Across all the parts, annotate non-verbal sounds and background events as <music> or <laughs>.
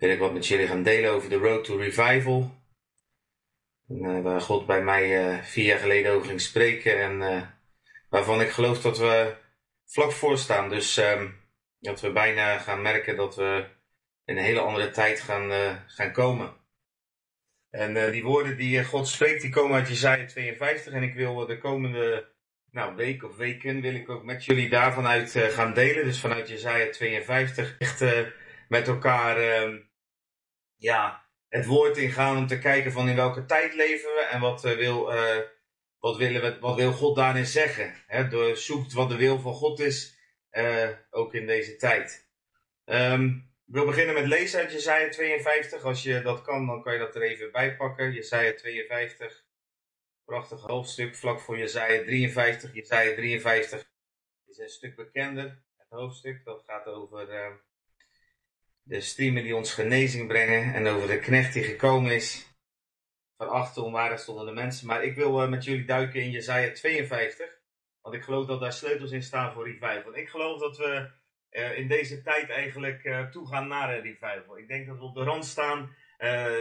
wil ik wat met jullie gaan delen over de Road to Revival. En, eh, waar God bij mij uh, vier jaar geleden over ging spreken en uh, waarvan ik geloof dat we vlak voor staan. Dus um, dat we bijna gaan merken dat we in een hele andere tijd gaan, gaan komen. En die woorden die God spreekt, die komen uit Jezaja 52 en ik wil de komende nou, week of weken wil ik ook met jullie daarvan uit gaan delen. Dus vanuit Jezaja 52 echt met elkaar ehm, ja, het woord ingaan om te kijken van in welke tijd leven we en wat, wil, uh, wat, willen we, wat wil God daarin zeggen. Hè? Door, zoekt wat de wil van God is, uh, ook in deze tijd. Um, ik wil beginnen met lezen uit Jesaja 52. Als je dat kan, dan kan je dat er even bij pakken. Jesaja 52, prachtig hoofdstuk, vlak voor Jesaja 53. Jesaja 53 is een stuk bekender, het hoofdstuk. Dat gaat over de striemen die ons genezing brengen en over de knecht die gekomen is. Van achter onwaardig stonden de mensen. Maar ik wil uh, met jullie duiken in Jezaja 52. Want ik geloof dat daar sleutels in staan voor revival. Ik geloof dat we uh, in deze tijd eigenlijk uh, toegaan naar een revival. Ik denk dat we op de rand staan.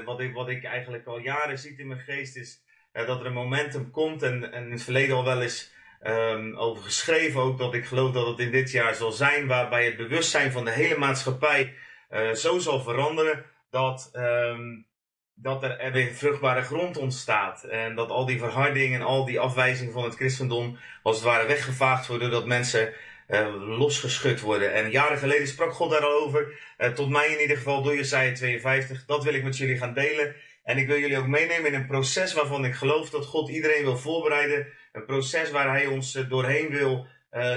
wat, ik, wat ik eigenlijk al jaren zie in mijn geest is dat er een momentum komt. En, en in het verleden al wel eens um, over geschreven ook. Dat ik geloof dat het in dit jaar zal zijn. Waarbij het bewustzijn van de hele maatschappij uh, zo zal veranderen dat, um, dat er weer vruchtbare grond ontstaat. En dat al die verhardingen en al die afwijzingen van het christendom als het ware weggevaagd worden, dat mensen uh, losgeschud worden. En jaren geleden sprak God daar al over, uh, tot mij in ieder geval door Jesaja 52. Dat wil ik met jullie gaan delen. En ik wil jullie ook meenemen in een proces waarvan ik geloof dat God iedereen wil voorbereiden. Een proces waar Hij ons doorheen wil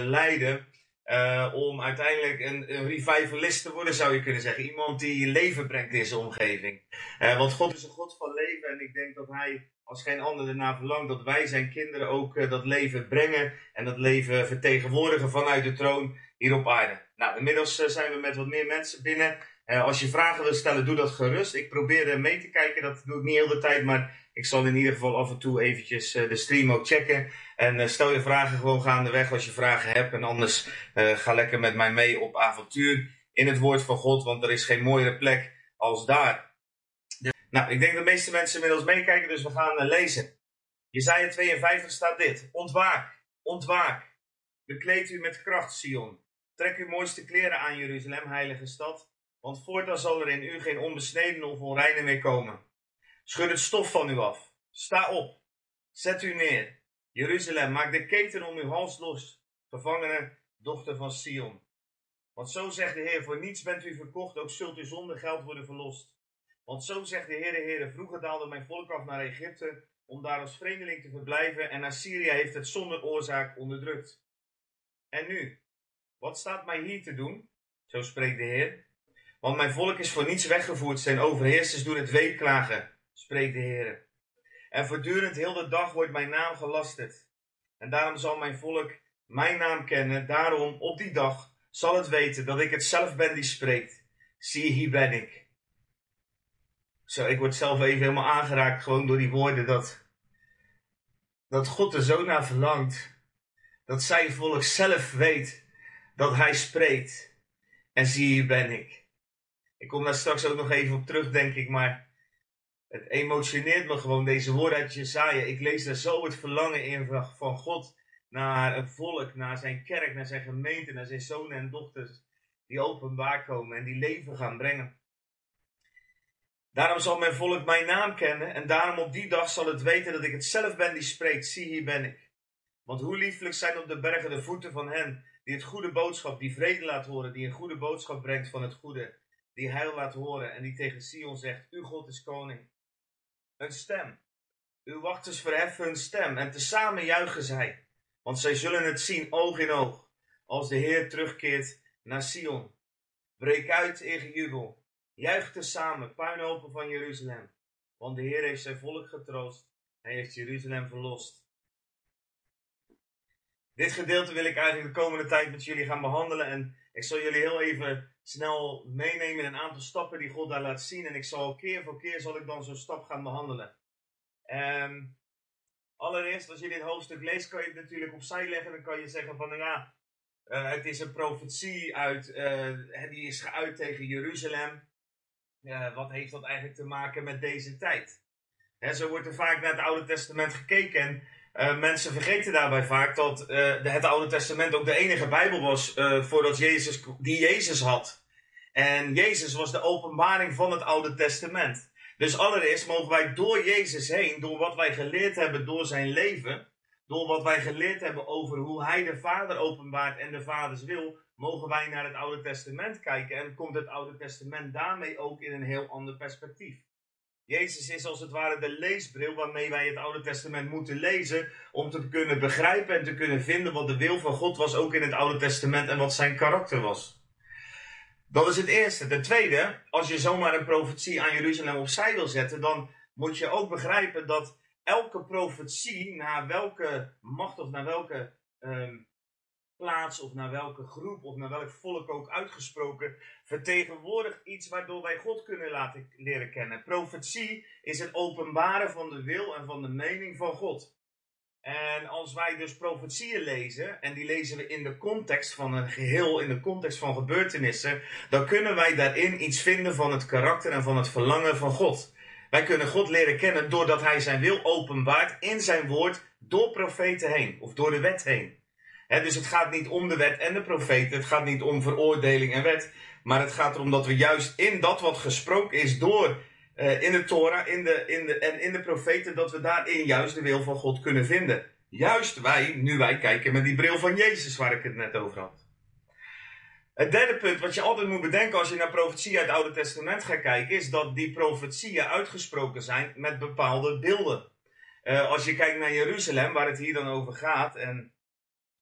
leiden. Uh, om uiteindelijk een, revivalist te worden, zou je kunnen zeggen. Iemand die leven brengt in zijn omgeving. Uh, want God is een God van leven en ik denk dat Hij als geen ander ernaar verlangt dat wij zijn kinderen ook uh, dat leven brengen en dat leven vertegenwoordigen vanuit de troon hier op aarde. Nou, inmiddels zijn we met wat meer mensen binnen. als je vragen wil stellen, doe dat gerust. Ik probeer mee te kijken, dat doe ik niet heel de tijd, maar ik zal in ieder geval af en toe eventjes de stream ook checken. En uh, stel je vragen gewoon gaandeweg als je vragen hebt. En anders uh, ga lekker met mij mee op avontuur in het woord van God. Want er is geen mooiere plek als daar. Nou, ik denk dat de meeste mensen inmiddels meekijken. Dus we gaan uh, lezen. Jezaja 52 staat dit. Ontwaak, ontwaak. Bekleed u met kracht, Sion. Trek uw mooiste kleren aan, Jeruzalem, heilige stad. Want voortaan zal er in u geen onbesneden of onreine meer komen. Schud het stof van u af. Sta op. Zet u neer. Jeruzalem, maak de keten om uw hals los, gevangene dochter van Sion. Want zo zegt de Heer, voor niets bent u verkocht, ook zult u zonder geld worden verlost. Want zo zegt de Heer, de Heer, vroeger daalde mijn volk af naar Egypte, om daar als vreemdeling te verblijven, en Assyrië heeft het zonder oorzaak onderdrukt. En nu, wat staat mij hier te doen? Zo spreekt de Heer. Want mijn volk is voor niets weggevoerd, zijn overheersers doen het weeklagen, spreekt de Heer. En voortdurend heel de dag wordt mijn naam gelasterd. En daarom zal mijn volk mijn naam kennen. Daarom op die dag zal het weten dat ik het zelf ben die spreekt. Zie, hier ben ik. Zo, ik word zelf even helemaal aangeraakt gewoon door die woorden dat, dat God er zo naar verlangt. Dat zijn volk zelf weet dat hij spreekt. En zie, hier ben ik. Ik kom daar straks ook nog even op terug, denk ik, maar het emotioneert me gewoon, deze woorden uit Jesaja. Ik lees daar zo het verlangen in van God naar een volk, naar zijn kerk, naar zijn gemeente, naar zijn zonen en dochters. Die openbaar komen en die leven gaan brengen. Daarom zal mijn volk mijn naam kennen en daarom op die dag zal het weten dat ik het zelf ben die spreekt. Zie, hier ben ik. Want hoe lieflijk zijn op de bergen de voeten van hen die het goede boodschap, die vrede laat horen, die een goede boodschap brengt van het goede, die heil laat horen en die tegen Sion zegt, uw God is koning een stem. Uw wachters verheffen hun stem en tezamen juichen zij, want zij zullen het zien oog in oog, als de Heer terugkeert naar Sion. Breek uit in gejubel, juich tezamen, puinhopen van Jeruzalem, want de Heer heeft zijn volk getroost, hij heeft Jeruzalem verlost. Dit gedeelte wil ik eigenlijk de komende tijd met jullie gaan behandelen en ik zal jullie heel even snel meenemen in een aantal stappen die God daar laat zien. En ik zal keer voor keer zal ik dan zo'n stap gaan behandelen. Um, allereerst, als je dit hoofdstuk leest, kan je het natuurlijk opzij leggen. Dan kan je zeggen van, nou ja, uh, het is een profetie uit, uh, die is geuit tegen Jeruzalem. uh, wat heeft dat eigenlijk te maken met deze tijd? Hè, zo wordt er vaak naar het Oude Testament gekeken en uh, mensen vergeten daarbij vaak dat uh, het Oude Testament ook de enige Bijbel was voordat Jezus, die Jezus had. En Jezus was de openbaring van het Oude Testament. Dus allereerst mogen wij door Jezus heen, door wat wij geleerd hebben door zijn leven, door wat wij geleerd hebben over hoe hij de Vader openbaart en de Vaders wil, mogen wij naar het Oude Testament kijken en komt het Oude Testament daarmee ook in een heel ander perspectief. Jezus is als het ware de leesbril waarmee wij het Oude Testament moeten lezen om te kunnen begrijpen en te kunnen vinden wat de wil van God was ook in het Oude Testament en wat zijn karakter was. Dat is het eerste. Ten tweede, als je zomaar een profetie aan Jeruzalem opzij wil zetten, dan moet je ook begrijpen dat elke profetie naar welke macht of naar welke um, plaats of naar welke groep of naar welk volk ook uitgesproken, vertegenwoordigt iets waardoor wij God kunnen laten leren kennen. Profetie is het openbaren van de wil en van de mening van God. En als wij dus profetieën lezen, en die lezen we in de context van een geheel, in de context van gebeurtenissen, dan kunnen wij daarin iets vinden van het karakter en van het verlangen van God. Wij kunnen God leren kennen doordat Hij zijn wil openbaart in zijn woord door profeten heen, of door de wet heen. Dus het gaat niet om de wet en de profeten, het gaat niet om veroordeling en wet, maar het gaat erom dat we juist in dat wat gesproken is door uh, in de Torah in de, in de, en in de profeten, dat we daarin juist de wil van God kunnen vinden. Juist wij, nu wij kijken met die bril van Jezus waar ik het net over had. Het derde punt wat je altijd moet bedenken als je naar profetieën uit het Oude Testament gaat kijken, is dat die profetieën uitgesproken zijn met bepaalde beelden. Uh, als je kijkt naar Jeruzalem, waar het hier dan over gaat, en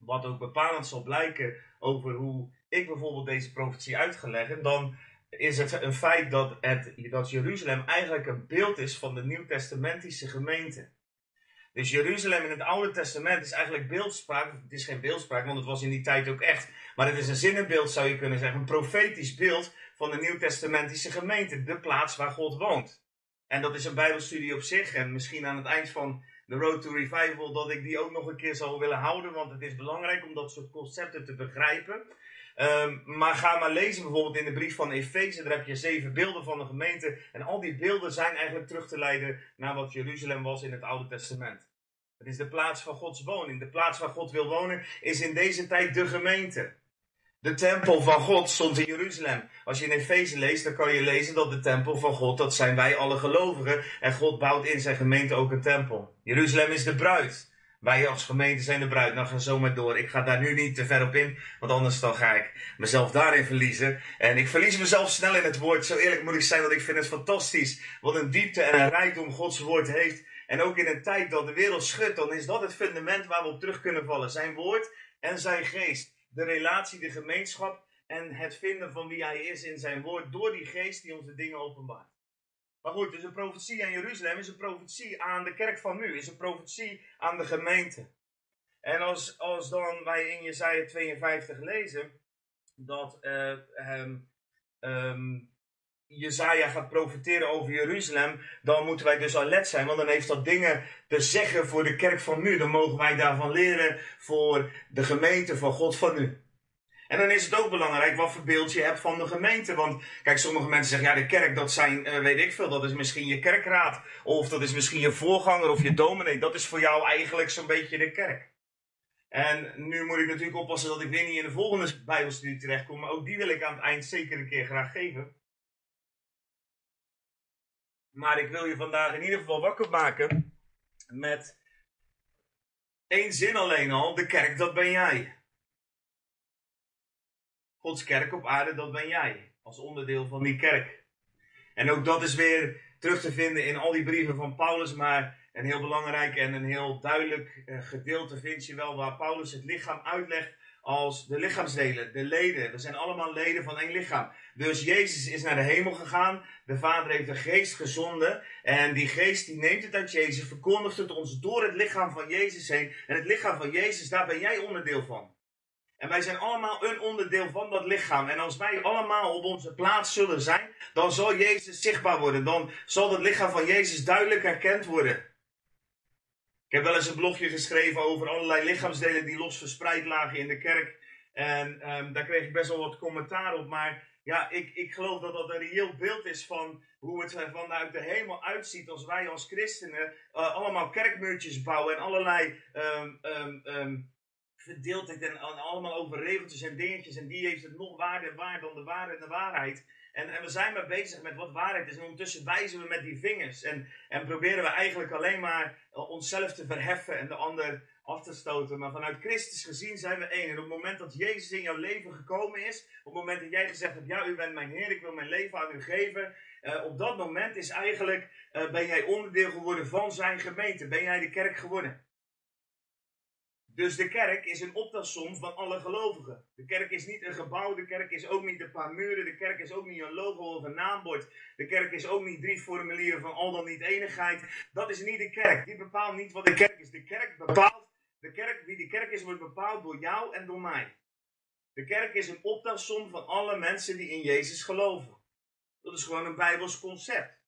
wat ook bepalend zal blijken over hoe ik bijvoorbeeld deze profetie uitgelegd, dan is het een feit dat, het, dat Jeruzalem eigenlijk een beeld is van de Nieuw-Testamentische gemeente. Dus Jeruzalem in het Oude Testament is eigenlijk beeldspraak. Het is geen beeldspraak, want het was in die tijd ook echt. Maar het is een zinnenbeeld, zou je kunnen zeggen. Een profetisch beeld van de Nieuw-Testamentische gemeente. De plaats waar God woont. En dat is een Bijbelstudie op zich. En misschien aan het eind van de Road to Revival dat ik die ook nog een keer zal willen houden. Want het is belangrijk om dat soort concepten te begrijpen. Um, maar ga maar lezen bijvoorbeeld in de brief van Efeze. Daar heb je zeven beelden van de gemeente. En al die beelden zijn eigenlijk terug te leiden naar wat Jeruzalem was in het Oude Testament. Het is de plaats van Gods woning. De plaats waar God wil wonen is in deze tijd de gemeente. De tempel van God stond in Jeruzalem. Als je in Efeze leest, dan kan je lezen dat de tempel van God, dat zijn wij alle gelovigen. En God bouwt in zijn gemeente ook een tempel. Jeruzalem is de bruid. Wij als gemeente zijn de bruid. Nou, ga zo maar door. Ik ga daar nu niet te ver op in, want anders dan ga ik mezelf daarin verliezen. En ik verlies mezelf snel in het woord. Zo eerlijk moet ik zijn dat ik vind het fantastisch. Wat een diepte en een rijkdom Gods woord heeft. En ook in een tijd dat de wereld schudt, dan is dat het fundament waar we op terug kunnen vallen. Zijn woord en zijn geest. De relatie, de gemeenschap en het vinden van wie hij is in zijn woord door die geest die ons de dingen openbaart. Maar goed, dus een profetie aan Jeruzalem is een profetie aan de kerk van nu, is een profetie aan de gemeente. En als, als dan wij in Jezaja 52 lezen dat uh, Jezaja gaat profeteren over Jeruzalem, dan moeten wij dus alert zijn, want dan heeft dat dingen te zeggen voor de kerk van nu. Dan mogen wij daarvan leren voor de gemeente van God van nu. En dan is het ook belangrijk wat voor beeld je hebt van de gemeente. Want kijk, sommige mensen zeggen, ja, de kerk, dat zijn, uh, weet ik veel, dat is misschien je kerkraad. Of dat is misschien je voorganger of je dominee. Dat is voor jou eigenlijk zo'n beetje de kerk. En nu moet ik natuurlijk oppassen dat ik weer niet in de volgende Bijbelstudie terechtkom. Maar ook die wil ik aan het eind zeker een keer graag geven. Maar ik wil je vandaag in ieder geval wakker maken met één zin alleen al. De kerk, dat ben jij. Gods kerk op aarde, dat ben jij. Als onderdeel van die kerk. En ook dat is weer terug te vinden in al die brieven van Paulus. Maar een heel belangrijk en een heel duidelijk eh, gedeelte vind je wel waar Paulus het lichaam uitlegt als de lichaamsdelen, de leden. We zijn allemaal leden van één lichaam. Dus Jezus is naar de hemel gegaan. De Vader heeft de geest gezonden. En die geest die neemt het uit Jezus, verkondigt het ons door het lichaam van Jezus heen. En het lichaam van Jezus, daar ben jij onderdeel van. En wij zijn allemaal een onderdeel van dat lichaam. En als wij allemaal op onze plaats zullen zijn, dan zal Jezus zichtbaar worden. Dan zal het lichaam van Jezus duidelijk herkend worden. Ik heb wel eens een blogje geschreven over allerlei lichaamsdelen die los verspreid lagen in de kerk. En um, daar kreeg ik best wel wat commentaar op. Maar ja, ik, ik geloof dat dat een reëel beeld is van hoe het er vanuit de hemel uitziet als wij als christenen uh, allemaal kerkmuurtjes bouwen en allerlei um, um, verdeeldheid en allemaal over regeltjes en dingetjes en die heeft het nog waarder waar dan de waarheid en de waarheid. En, en we zijn maar bezig met wat waarheid is. En ondertussen wijzen we met die vingers. En, en proberen we eigenlijk alleen maar onszelf te verheffen en de ander af te stoten. Maar vanuit Christus gezien zijn we één. En op het moment dat Jezus in jouw leven gekomen is, op het moment dat jij gezegd hebt, ja, u bent mijn Heer, ik wil mijn leven aan u geven. Uh, op dat moment is eigenlijk, uh, ben jij onderdeel geworden van zijn gemeente. Ben jij de kerk geworden. Dus de kerk is een optelsom van alle gelovigen. De kerk is niet een gebouw, de kerk is ook niet een paar muren, de kerk is ook niet een logo of een naambord. De kerk is ook niet drie formulieren van al dan niet enigheid. Dat is niet de kerk. Die bepaalt niet wat de kerk is. De kerk bepaalt, de kerk, wie de kerk is, wordt bepaald door jou en door mij. De kerk is een optelsom van alle mensen die in Jezus geloven. Dat is gewoon een Bijbels concept.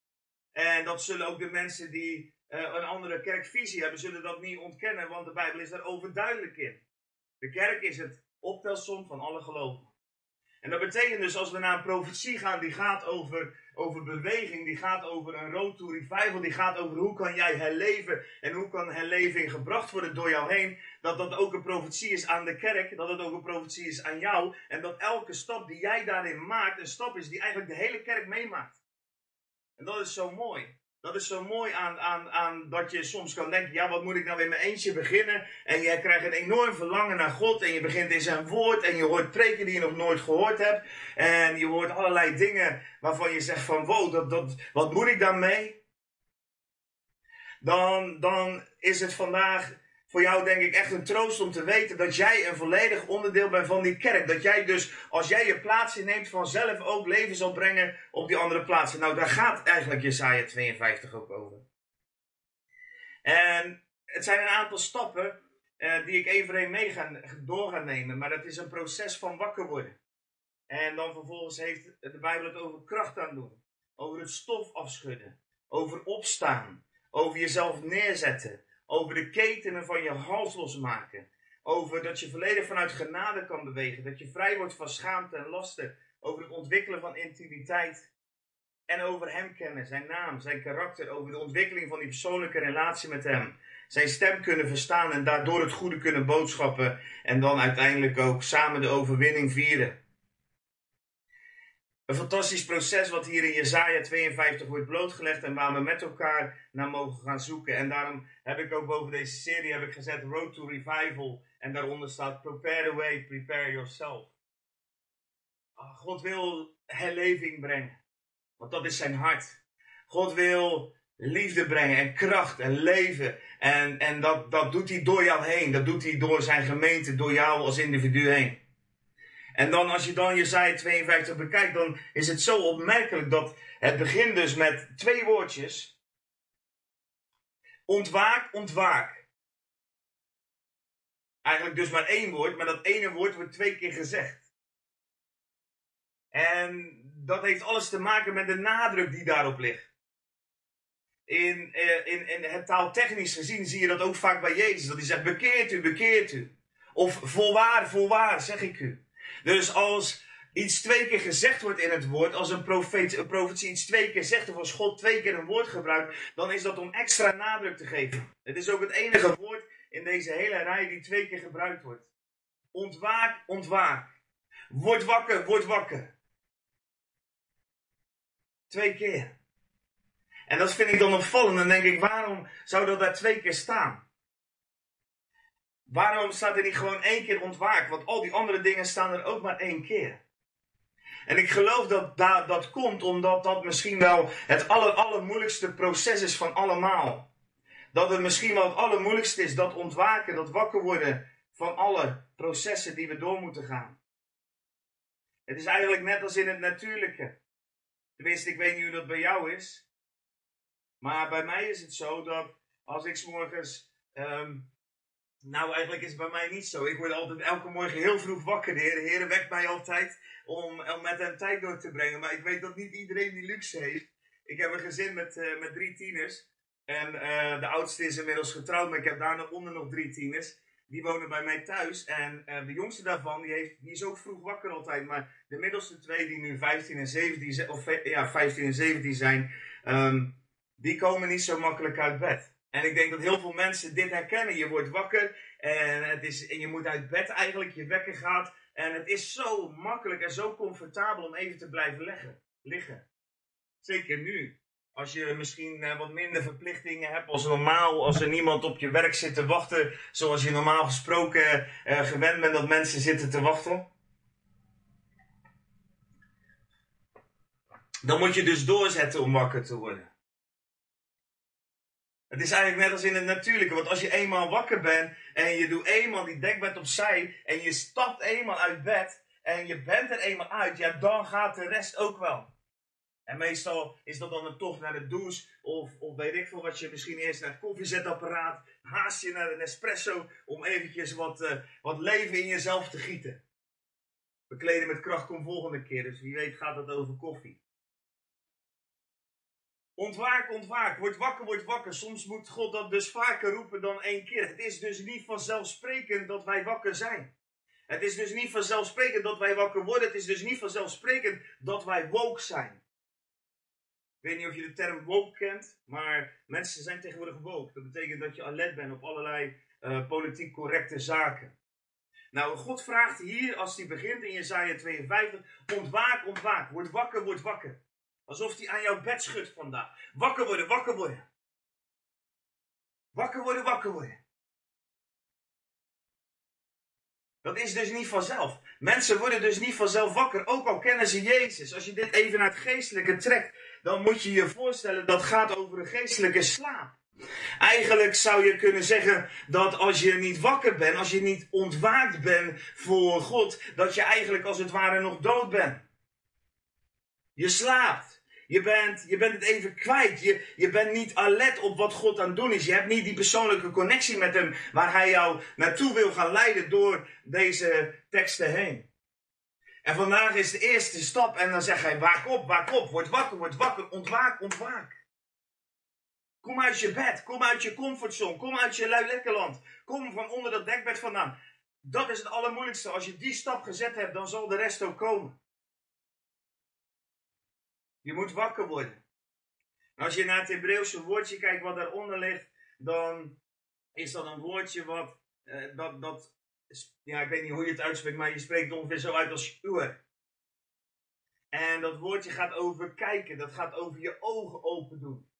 En dat zullen ook de mensen die een andere kerkvisie hebben, zullen dat niet ontkennen, want de Bijbel is daar overduidelijk in. De kerk is het optelsom van alle geloven. En dat betekent dus als we naar een profetie gaan die gaat over, over beweging, die gaat over een road to revival, die gaat over hoe kan jij herleven en hoe kan herleving gebracht worden door jou heen, dat dat ook een profetie is aan de kerk, dat het ook een profetie is aan jou en dat elke stap die jij daarin maakt een stap is die eigenlijk de hele kerk meemaakt. En dat is zo mooi. Dat is zo mooi aan, aan, aan dat je soms kan denken, ja wat moet ik nou in mijn eentje beginnen? En jij krijgt een enorm verlangen naar God en je begint in zijn woord en je hoort preken die je nog nooit gehoord hebt. En je hoort allerlei dingen waarvan je zegt van wow, dat, dat, wat moet ik daarmee? Dan, dan is het vandaag voor jou denk ik echt een troost om te weten dat jij een volledig onderdeel bent van die kerk. Dat jij dus, als jij je plaats inneemt, vanzelf ook leven zal brengen op die andere plaatsen. Nou, daar gaat eigenlijk Jesaja 52 ook over. En het zijn een aantal stappen eh, die ik even mee ga, door ga nemen. Maar dat is een proces van wakker worden. En dan vervolgens heeft de Bijbel het over kracht aan doen. Over het stof afschudden. Over opstaan. Over jezelf neerzetten over de ketenen van je hals losmaken. Over dat je volledig vanuit genade kan bewegen. Dat je vrij wordt van schaamte en lasten. Over het ontwikkelen van intimiteit. En over hem kennen, zijn naam, zijn karakter. Over de ontwikkeling van die persoonlijke relatie met hem. Zijn stem kunnen verstaan en daardoor het goede kunnen boodschappen. En dan uiteindelijk ook samen de overwinning vieren. Een fantastisch proces wat hier in Jezaja 52 wordt blootgelegd en waar we met elkaar naar mogen gaan zoeken. En daarom heb ik ook boven deze serie heb ik gezet Road to Revival. En daaronder staat Prepare the way, prepare yourself. Ah, God wil herleving brengen. Want dat is zijn hart. God wil liefde brengen en kracht en leven. En, en dat, dat doet hij door jou heen. Dat doet hij door zijn gemeente, door jou als individu heen. En dan als je dan Jesaja 52 bekijkt, dan is het zo opmerkelijk dat het begint dus met twee woordjes. Ontwaak, ontwaak. Eigenlijk dus maar één woord, maar dat ene woord wordt twee keer gezegd. En dat heeft alles te maken met de nadruk die daarop ligt. In, eh, in, in het taaltechnisch gezien zie je dat ook vaak bij Jezus. Dat hij zegt, bekeert u, bekeert u. Of voorwaar, voorwaar, zeg ik u. Dus als iets twee keer gezegd wordt in het woord, als een, profeet, een profetie iets twee keer zegt, of als God twee keer een woord gebruikt, dan is dat om extra nadruk te geven. Het is ook het enige woord in deze hele rij die twee keer gebruikt wordt. Ontwaak, ontwaak. Word wakker, word wakker. Twee keer. En dat vind ik dan opvallend. Dan denk ik, waarom zou dat daar twee keer staan? Waarom staat er niet gewoon één keer ontwaakt? Want al die andere dingen staan er ook maar één keer. En ik geloof dat dat, dat komt omdat dat misschien wel het aller, allermoeilijkste proces is van allemaal. Dat het misschien wel het allermoeilijkste is, dat ontwaken, dat wakker worden van alle processen die we door moeten gaan. Het is eigenlijk net als in het natuurlijke. Tenminste, ik weet niet hoe dat bij jou is. Maar bij mij is het zo dat als ik s morgens um, nou, eigenlijk is het bij mij niet zo. Ik word altijd elke morgen heel vroeg wakker. De Heer, Heer wekt mij altijd om, om met hem tijd door te brengen. Maar ik weet dat niet iedereen die luxe heeft. Ik heb een gezin met, uh, met drie tieners. En uh, de oudste is inmiddels getrouwd, maar ik heb daaronder nog drie tieners. die wonen bij mij thuis. En uh, de jongste daarvan, die, heeft, die is ook vroeg wakker altijd. Maar de middelste twee, die nu 15 en 17, zijn, of ja, 15 en 17 zijn, um, die komen niet zo makkelijk uit bed. En ik denk dat heel veel mensen dit herkennen. Je wordt wakker en, het is, en je moet uit bed eigenlijk, je wekker gaat. En het is zo makkelijk en zo comfortabel om even te blijven leggen, liggen. Zeker nu. Als je misschien uh, wat minder verplichtingen hebt als normaal, als er niemand op je werk zit te wachten, zoals je normaal gesproken uh, gewend bent dat mensen zitten te wachten. Dan moet je dus doorzetten om wakker te worden. Het is eigenlijk net als in het natuurlijke, want als je eenmaal wakker bent en je doet eenmaal die dekbed opzij en je stapt eenmaal uit bed en je bent er eenmaal uit, ja dan gaat de rest ook wel. En meestal is dat dan een tocht naar de douche. Of, of weet ik veel wat je misschien eerst naar het koffiezetapparaat. Haast je naar een espresso. Om eventjes wat, uh, wat leven in jezelf te gieten. Bekleden met kracht komt volgende keer. Dus wie weet gaat het over koffie. Ontwaak, ontwaak. Word wakker, word wakker. Soms moet God dat dus vaker roepen dan één keer. Het is dus niet vanzelfsprekend dat wij wakker zijn. Het is dus niet vanzelfsprekend dat wij wakker worden. Het is dus niet vanzelfsprekend dat wij woke zijn. Ik weet niet of je de term woke kent, maar mensen zijn tegenwoordig woke. Dat betekent dat je alert bent op allerlei uh, politiek correcte zaken. Nou, God vraagt hier, als hij begint in Jezaja 52, ontwaak, ontwaak, word wakker, word wakker. Alsof hij aan jouw bed schudt vandaag. Wakker worden, wakker worden. Wakker worden, wakker worden. Dat is dus niet vanzelf. Mensen worden dus niet vanzelf wakker, ook al kennen ze Jezus. Als je dit even naar het geestelijke trekt, dan moet je je voorstellen dat gaat over een geestelijke slaap. Eigenlijk zou je kunnen zeggen dat als je niet wakker bent, als je niet ontwaakt bent voor God, dat je eigenlijk als het ware nog dood bent. Je slaapt. Je bent, je bent het even kwijt. Je, je bent niet alert op wat God aan het doen is. Je hebt niet die persoonlijke connectie met Hem waar Hij jou naartoe wil gaan leiden door deze teksten heen. En vandaag is de eerste stap en dan zegt hij, waak op, waak op, word wakker, word wakker, ontwaak, ontwaak. Kom uit je bed, kom uit je comfortzone, kom uit je lui lekkerland. Kom van onder dat dekbed vandaan. Dat is het allermoeilijkste. Als je die stap gezet hebt, dan zal de rest ook komen. Je moet wakker worden. als je naar het Hebreeuwse woordje kijkt wat daaronder ligt, dan is dat een woordje wat, uh, dat, dat ja, ik weet niet hoe je het uitspreekt, maar je spreekt ongeveer zo uit als uur. En dat woordje gaat over kijken, dat gaat over je ogen open doen.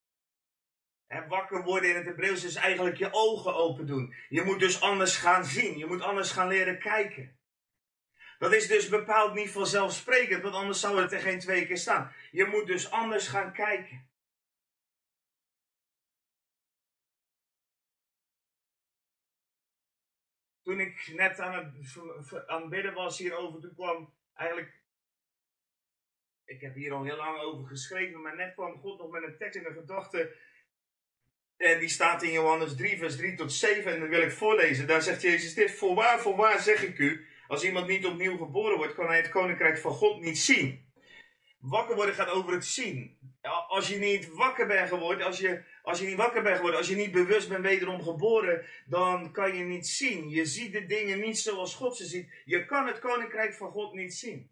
En wakker worden in het Hebreeuws is eigenlijk je ogen open doen. Je moet dus anders gaan zien, je moet anders gaan leren kijken. Dat is dus bepaald niet vanzelfsprekend, want anders zou het er geen twee keer staan. Je moet dus anders gaan kijken. toen ik net aan het, aan het bidden was hierover, toen kwam eigenlijk. Ik heb hier al heel lang over geschreven, maar net kwam God nog met een tekst in de gedachte. En die staat in Johannes 3, vers 3 tot 7. En dat wil ik voorlezen. Daar zegt Jezus dit: Voorwaar, voorwaar zeg ik u. Als iemand niet opnieuw geboren wordt, kan hij het koninkrijk van God niet zien. Wakker worden gaat over het zien. Als je niet wakker bent geworden, als je als je niet wakker bent geworden, als je niet bewust bent wederom geboren, dan kan je niet zien. Je ziet de dingen niet zoals God ze ziet. Je kan het koninkrijk van God niet zien.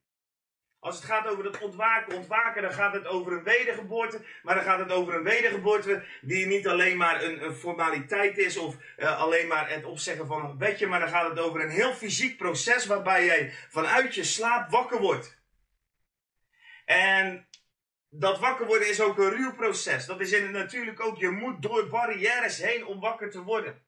Als het gaat over het ontwaken, ontwaken, dan gaat het over een wedergeboorte. Maar dan gaat het over een wedergeboorte die niet alleen maar een, formaliteit is of uh, alleen maar het opzeggen van een bedje. Maar dan gaat het over een heel fysiek proces waarbij jij vanuit je slaap wakker wordt. En dat wakker worden is ook een ruw proces. Dat is in het natuurlijk ook, je moet door barrières heen om wakker te worden.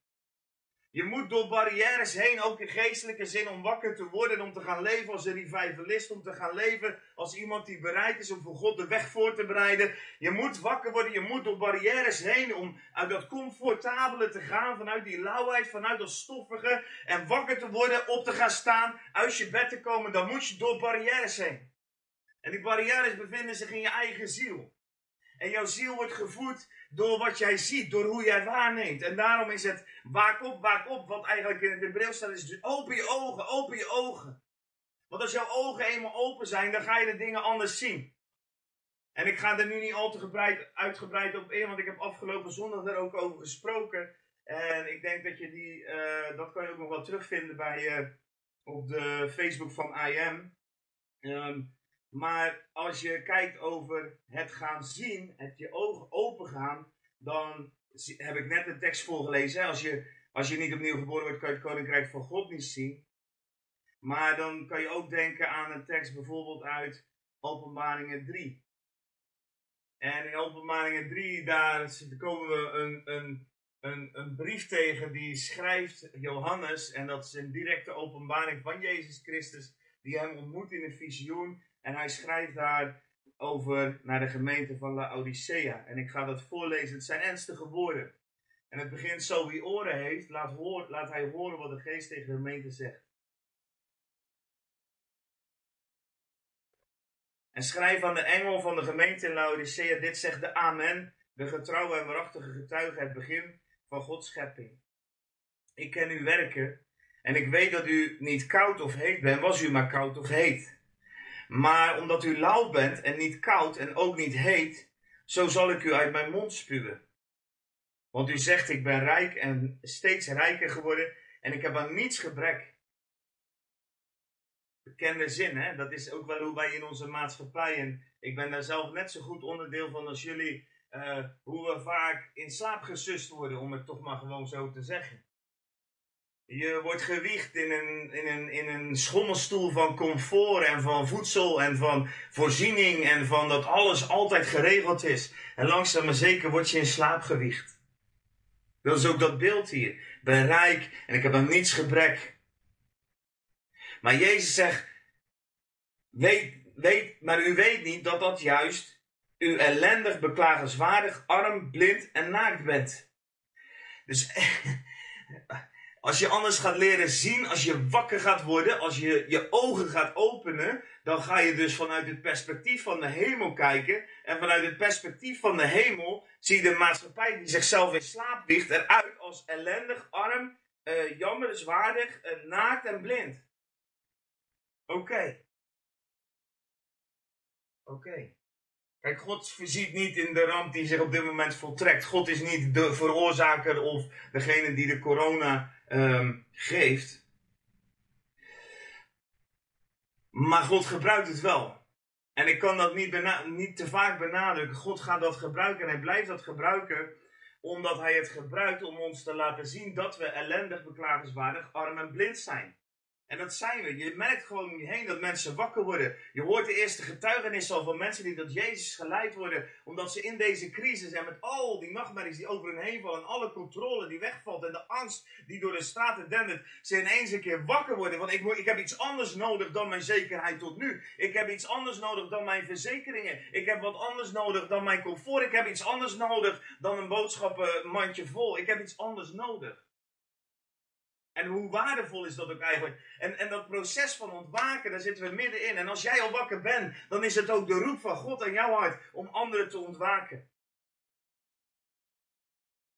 Je moet door barrières heen, ook in geestelijke zin, om wakker te worden, om te gaan leven als een revivalist, om te gaan leven als iemand die bereid is om voor God de weg voor te bereiden. Je moet wakker worden, je moet door barrières heen om uit dat comfortabele te gaan, vanuit die lauwheid, vanuit dat stoffige, en wakker te worden, op te gaan staan, uit je bed te komen, dan moet je door barrières heen. En die barrières bevinden zich in je eigen ziel. En jouw ziel wordt gevoed door wat jij ziet, door hoe jij waarneemt. En daarom is het waak op, waak op, wat eigenlijk in het Hebreeuws staat, is open je ogen, open je ogen. Want als jouw ogen eenmaal open zijn, dan ga je de dingen anders zien. En ik ga er nu niet al te gebreid, uitgebreid op in, want ik heb afgelopen zondag er ook over gesproken. En ik denk dat je die, eh, dat kan je ook nog wel terugvinden bij, uh, op de Facebook van IM. Ehm, maar als je kijkt over het gaan zien, het je ogen open gaan, dan heb ik net de tekst voorgelezen. Als je, als je niet opnieuw geboren wordt, kan je het koninkrijk van God niet zien. Maar dan kan je ook denken aan een tekst bijvoorbeeld uit Openbaringen 3. En in Openbaringen 3, daar komen we een, een, een, een brief tegen die schrijft Johannes. En dat is een directe openbaring van Jezus Christus, die hem ontmoet in een visioen. En hij schrijft daar over naar de gemeente van Laodicea. En ik ga dat voorlezen. Het zijn ernstige woorden. En het begint zo: wie oren heeft, laat, hoor, laat hij horen wat de geest tegen de gemeente zegt. En schrijf aan de engel van de gemeente in Laodicea: Dit zegt de Amen, de getrouwe en waarachtige getuige, het begin van Gods schepping. Ik ken uw werken en ik weet dat u niet koud of heet bent, was u maar koud of heet. Maar omdat u lauw bent en niet koud en ook niet heet, zo zal ik u uit mijn mond spuwen. Want u zegt, ik ben rijk en steeds rijker geworden en ik heb aan niets gebrek. Bekende zin, hè? Dat is ook wel hoe wij in onze maatschappij, en ik ben daar zelf net zo goed onderdeel van als jullie, uh, hoe we vaak in slaap gesust worden, om het toch maar gewoon zo te zeggen. Je wordt gewiegd in een, in, een, in een schommelstoel van comfort en van voedsel en van voorziening en van dat alles altijd geregeld is. En langzaam maar zeker word je in slaap gewiegd. Dat is ook dat beeld hier. Ik ben rijk en ik heb aan niets gebrek. Maar Jezus zegt, weet, weet, maar u weet niet dat dat juist u ellendig, beklagenswaardig, arm, blind en naakt bent. Dus <laughs> Als je anders gaat leren zien, als je wakker gaat worden, als je je ogen gaat openen, dan ga je dus vanuit het perspectief van de hemel kijken. En vanuit het perspectief van de hemel zie je de maatschappij die zichzelf in slaap ligt eruit als ellendig, arm, uh, jammerenswaardig, uh, naakt en blind. Oké. Oké. Kijk, God voorziet niet in de ramp die zich op dit moment voltrekt. God is niet de veroorzaker of degene die de corona um, geeft. Maar God gebruikt het wel. En ik kan dat niet, niet te vaak benadrukken. God gaat dat gebruiken en hij blijft dat gebruiken omdat hij het gebruikt om ons te laten zien dat we ellendig, beklagenswaardig, arm en blind zijn. En dat zijn we. Je merkt gewoon om je heen dat mensen wakker worden. Je hoort de eerste getuigenissen van mensen die tot Jezus geleid worden. Omdat ze in deze crisis en met al die nachtmerries die over hun heen vallen. En alle controle die wegvalt. En de angst die door de straten dendert. Ze ineens een keer wakker worden. Want ik, ik heb iets anders nodig dan mijn zekerheid tot nu. Ik heb iets anders nodig dan mijn verzekeringen. Ik heb wat anders nodig dan mijn comfort. Ik heb iets anders nodig dan een boodschappenmandje vol. Ik heb iets anders nodig. En hoe waardevol is dat ook eigenlijk? En, en dat proces van ontwaken, daar zitten we middenin. En als jij al wakker bent, dan is het ook de roep van God aan jouw hart om anderen te ontwaken.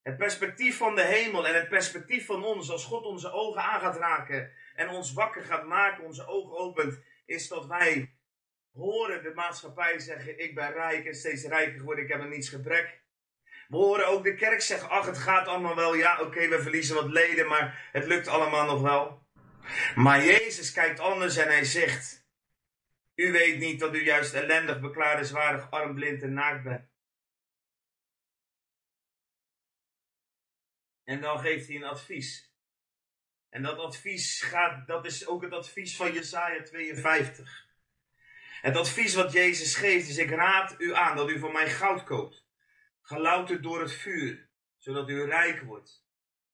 Het perspectief van de hemel en het perspectief van ons, als God onze ogen aan gaat raken en ons wakker gaat maken, onze ogen opent, is dat wij horen de maatschappij zeggen: Ik ben rijk en steeds rijker geworden, ik heb er niets gebrek. We horen ook de kerk zeggen, ach het gaat allemaal wel, ja oké we verliezen wat leden, maar het lukt allemaal nog wel. Maar Jezus kijkt anders en hij zegt, u weet niet dat u juist ellendig, beklagenswaardig, arm, blind en naakt bent. En dan geeft hij een advies. En dat advies gaat, dat is ook het advies van Jesaja 52. Het advies wat Jezus geeft is, ik raad u aan dat u van mij goud koopt gelouterd door het vuur, zodat u rijk wordt.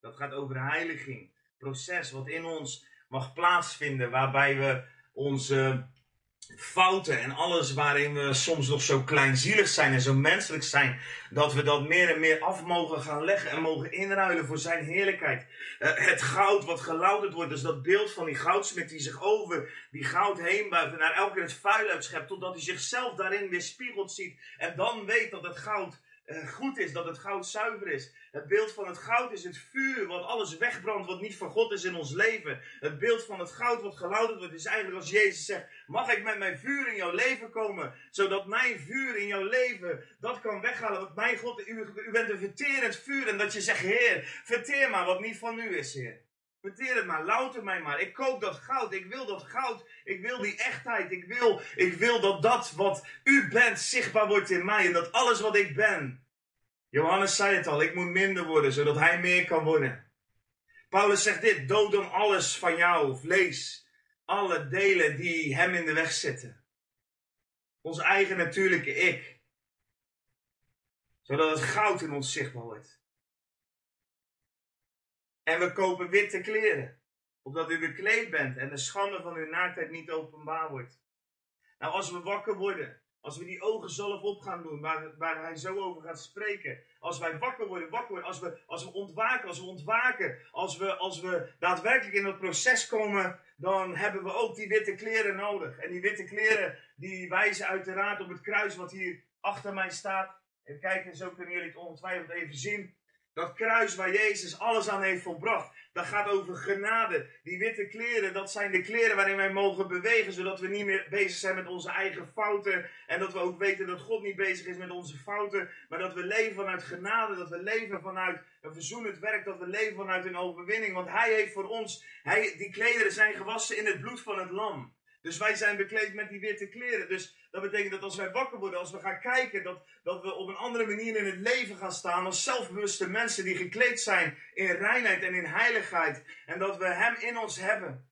Dat gaat over heiliging, proces wat in ons mag plaatsvinden, waarbij we onze fouten en alles waarin we soms nog zo kleinzielig zijn en zo menselijk zijn, dat we dat meer en meer af mogen gaan leggen en mogen inruilen voor zijn heerlijkheid. Uh, het goud wat gelouterd wordt, dus dat beeld van die goudsmid die zich over die goud heen buigt en naar elke het vuil uitschept, totdat hij zichzelf daarin weer spiegeld ziet en dan weet dat het goud eh, goed is, dat het goud zuiver is. Het beeld van het goud is het vuur wat alles wegbrandt wat niet van God is in ons leven. Het beeld van het goud wat gelouderd wordt is eigenlijk als Jezus zegt, mag ik met mijn vuur in jouw leven komen, zodat mijn vuur in jouw leven dat kan weghalen. Want mijn God, u, u bent een verterend vuur en dat je zegt, Heer, verteer maar wat niet van u is, Heer. Verteer het maar, louter mij maar. Ik koop dat goud. Ik wil dat goud. Ik wil die echtheid. Ik wil, ik wil dat dat wat u bent zichtbaar wordt in mij. En dat alles wat ik ben. Johannes zei het al, ik moet minder worden, zodat hij meer kan worden. Paulus zegt dit, dood dan alles van jou, vlees. Alle delen die hem in de weg zitten. Ons eigen natuurlijke ik. Zodat het goud in ons zichtbaar wordt. En we kopen witte kleren, opdat u bekleed bent en de schande van uw naaktheid niet openbaar wordt. Nou, als we wakker worden, als we die ogen zelf op gaan doen, waar, waar hij zo over gaat spreken. Als wij wakker worden, wakker worden, als we, als we ontwaken, als we ontwaken, als we, als we daadwerkelijk in dat proces komen, dan hebben we ook die witte kleren nodig. En die witte kleren, die wijzen uiteraard op het kruis wat hier achter mij staat. Even kijken, zo kunnen jullie het ongetwijfeld even zien. Dat kruis waar Jezus alles aan heeft volbracht. Dat gaat over genade. Die witte kleren, dat zijn de kleren waarin wij mogen bewegen. Zodat we niet meer bezig zijn met onze eigen fouten. En dat we ook weten dat God niet bezig is met onze fouten. Maar dat we leven vanuit genade. Dat we leven vanuit een verzoenend werk. Dat we leven vanuit een overwinning. Want Hij heeft voor ons, hij, die klederen zijn gewassen in het bloed van het lam. Dus wij zijn bekleed met die witte kleren. Dus dat betekent dat als wij wakker worden, als we gaan kijken, dat, dat we op een andere manier in het leven gaan staan als zelfbewuste mensen die gekleed zijn in reinheid en in heiligheid. En dat we Hem in ons hebben.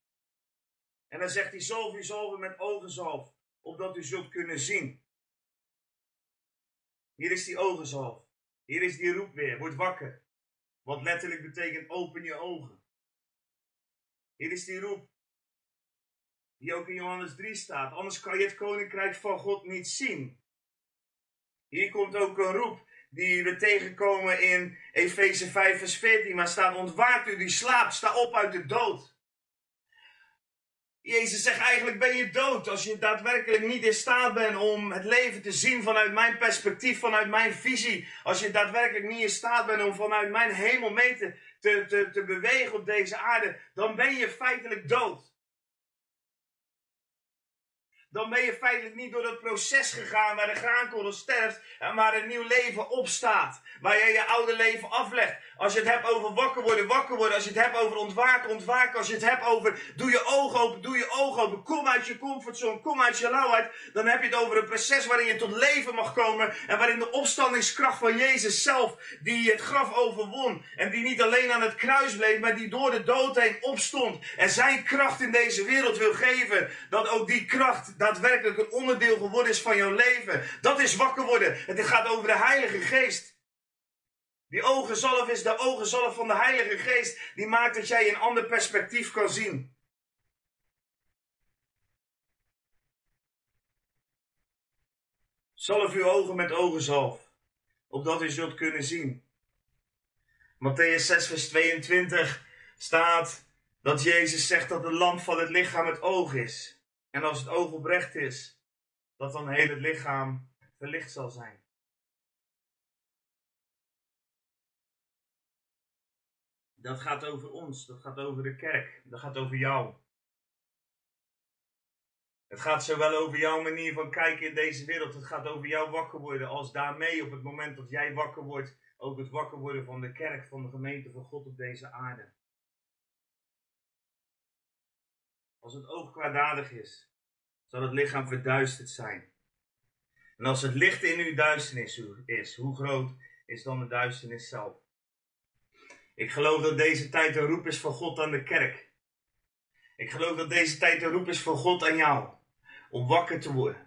En dan zegt hij zalf u met ogenzalf, opdat u zult kunnen zien. Hier is die ogenzalf. Hier is die roep weer, word wakker. Wat letterlijk betekent open je ogen. Hier is die roep, die ook in Johannes 3 staat. Anders kan je het koninkrijk van God niet zien. Hier komt ook een roep die we tegenkomen in Efeze 5 vers 14. Waar staat, ontwaakt u die slaapt, sta op uit de dood. Jezus zegt eigenlijk ben je dood als je daadwerkelijk niet in staat bent om het leven te zien vanuit mijn perspectief, vanuit mijn visie. Als je daadwerkelijk niet in staat bent om vanuit mijn hemel mee te, te, te bewegen op deze aarde, dan ben je feitelijk dood dan ben je feitelijk niet door dat proces gegaan waar de graankorrel sterft en waar een nieuw leven opstaat. Waar je je oude leven aflegt. Als je het hebt over wakker worden, wakker worden. Als je het hebt over ontwaken, ontwaken. Als je het hebt over doe je ogen open, doe je ogen open. Kom uit je comfortzone, kom uit je lauwheid. Dan heb je het over een proces waarin je tot leven mag komen. En waarin de opstandingskracht van Jezus zelf, die het graf overwon. En die niet alleen aan het kruis bleef, maar die door de dood heen opstond. En zijn kracht in deze wereld wil geven. Dat ook die kracht daadwerkelijk een onderdeel geworden is van jouw leven. Dat is wakker worden. Het gaat over de Heilige Geest. Die ogenzalf is de ogenzalf van de Heilige Geest. Die maakt dat jij een ander perspectief kan zien. Zalf uw ogen met ogenzalf, opdat u zult kunnen zien. Matthäus 6, vers 22 staat dat Jezus zegt dat de lamp van het lichaam het oog is. En als het oog oprecht is, dat dan heel het lichaam verlicht zal zijn. Dat gaat over ons, dat gaat over de kerk, dat gaat over jou. Het gaat zowel over jouw manier van kijken in deze wereld, het gaat over jouw wakker worden, als daarmee op het moment dat jij wakker wordt, ook het wakker worden van de kerk, van de gemeente van God op deze aarde. Als het oog kwaadaardig is, zal het lichaam verduisterd zijn. En als het licht in uw duisternis is, hoe groot is dan de duisternis zelf? Ik geloof dat deze tijd een roep is van God aan de kerk. Ik geloof dat deze tijd een roep is van God aan jou. Om wakker te worden.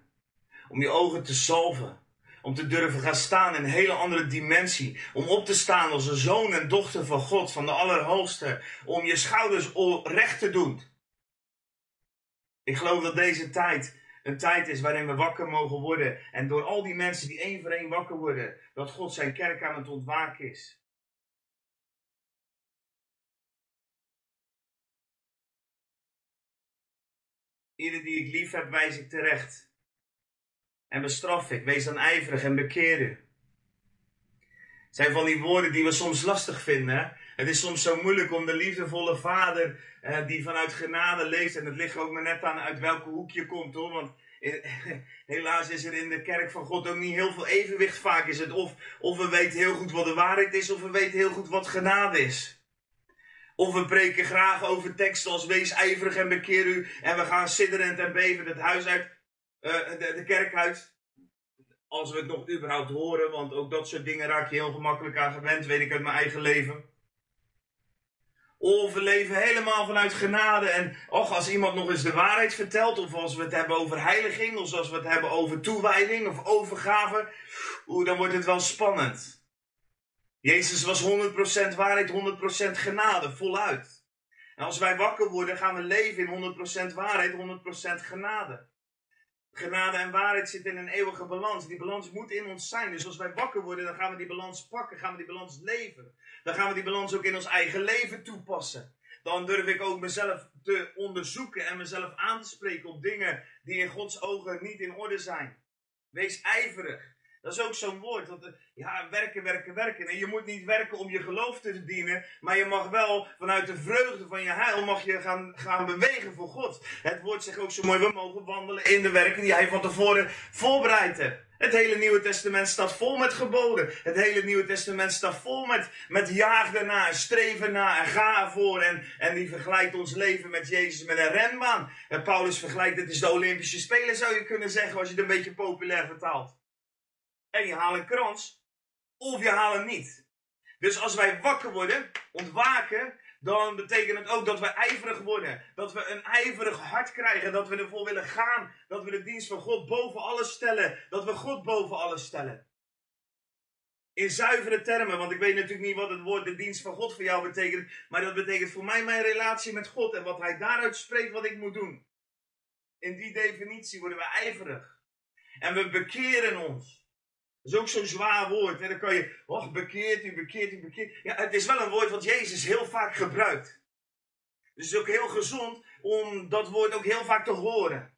Om je ogen te salven. Om te durven gaan staan in een hele andere dimensie. Om op te staan als een zoon en dochter van God, van de Allerhoogste. Om je schouders recht te doen. Ik geloof dat deze tijd een tijd is waarin we wakker mogen worden. En door al die mensen die één voor één wakker worden, dat God zijn kerk aan het ontwaken is. Ieder die ik lief heb, wijs ik terecht. En bestraf ik. Wees dan ijverig en bekeer zijn van die woorden die we soms lastig vinden. Het is soms zo moeilijk om de liefdevolle vader eh, die vanuit genade leeft. En het ligt ook maar net aan uit welke hoek je komt hoor. Want <laughs> helaas is er in de kerk van God ook niet heel veel evenwicht. Vaak is het of, of we weten heel goed wat de waarheid is, of we weten heel goed wat genade is. Of we preken graag over teksten als wees ijverig en bekeer u. En we gaan sidderend en bevend het huis uit, uh, de, de, kerk uit. Als we het nog überhaupt horen, want ook dat soort dingen raak je heel gemakkelijk aan gewend, weet ik uit mijn eigen leven. Of we leven helemaal vanuit genade. En och, als iemand nog eens de waarheid vertelt, of als we het hebben over heiliging, of als we het hebben over toewijding of overgave, oeh, dan wordt het wel spannend. Jezus was 100% waarheid, 100% genade, voluit. En als wij wakker worden, gaan we leven in 100% waarheid, 100% genade. Genade en waarheid zitten in een eeuwige balans. Die balans moet in ons zijn. Dus als wij wakker worden, dan gaan we die balans pakken, gaan we die balans leven. Dan gaan we die balans ook in ons eigen leven toepassen. Dan durf ik ook mezelf te onderzoeken en mezelf aan te spreken op dingen die in Gods ogen niet in orde zijn. Wees ijverig. Dat is ook zo'n woord. Eh, ja, werken, werken, werken. En je moet niet werken om je geloof te verdienen. Maar je mag wel vanuit de vreugde van je heil mag je gaan, gaan bewegen voor God. Het woord zegt ook zo mooi. We mogen wandelen in de werken die hij van tevoren voorbereid heeft. Het hele Nieuwe Testament staat vol met geboden. Het hele Nieuwe Testament staat vol met, met jaag en streven na en ga ervoor. En, en die vergelijkt ons leven met Jezus met een renbaan. En Paulus vergelijkt het is de Olympische Spelen zou je kunnen zeggen als je het een beetje populair vertaalt. En je haalt een krans, of je haalt hem niet. Dus als wij wakker worden, ontwaken, dan betekent het ook dat we ijverig worden. Dat we een ijverig hart krijgen. Dat we ervoor willen gaan. Dat we de dienst van God boven alles stellen. Dat we God boven alles stellen. In zuivere termen, want ik weet natuurlijk niet wat het woord de dienst van God voor jou betekent. Maar dat betekent voor mij mijn relatie met God en wat Hij daaruit spreekt wat ik moet doen. In die definitie worden we ijverig. En we bekeren ons. Dat is ook zo'n zwaar woord. En dan kan je, oh, bekeert u, bekeert u, bekeert. Ja, het is wel een woord wat Jezus heel vaak gebruikt. Dus het is ook heel gezond om dat woord ook heel vaak te horen.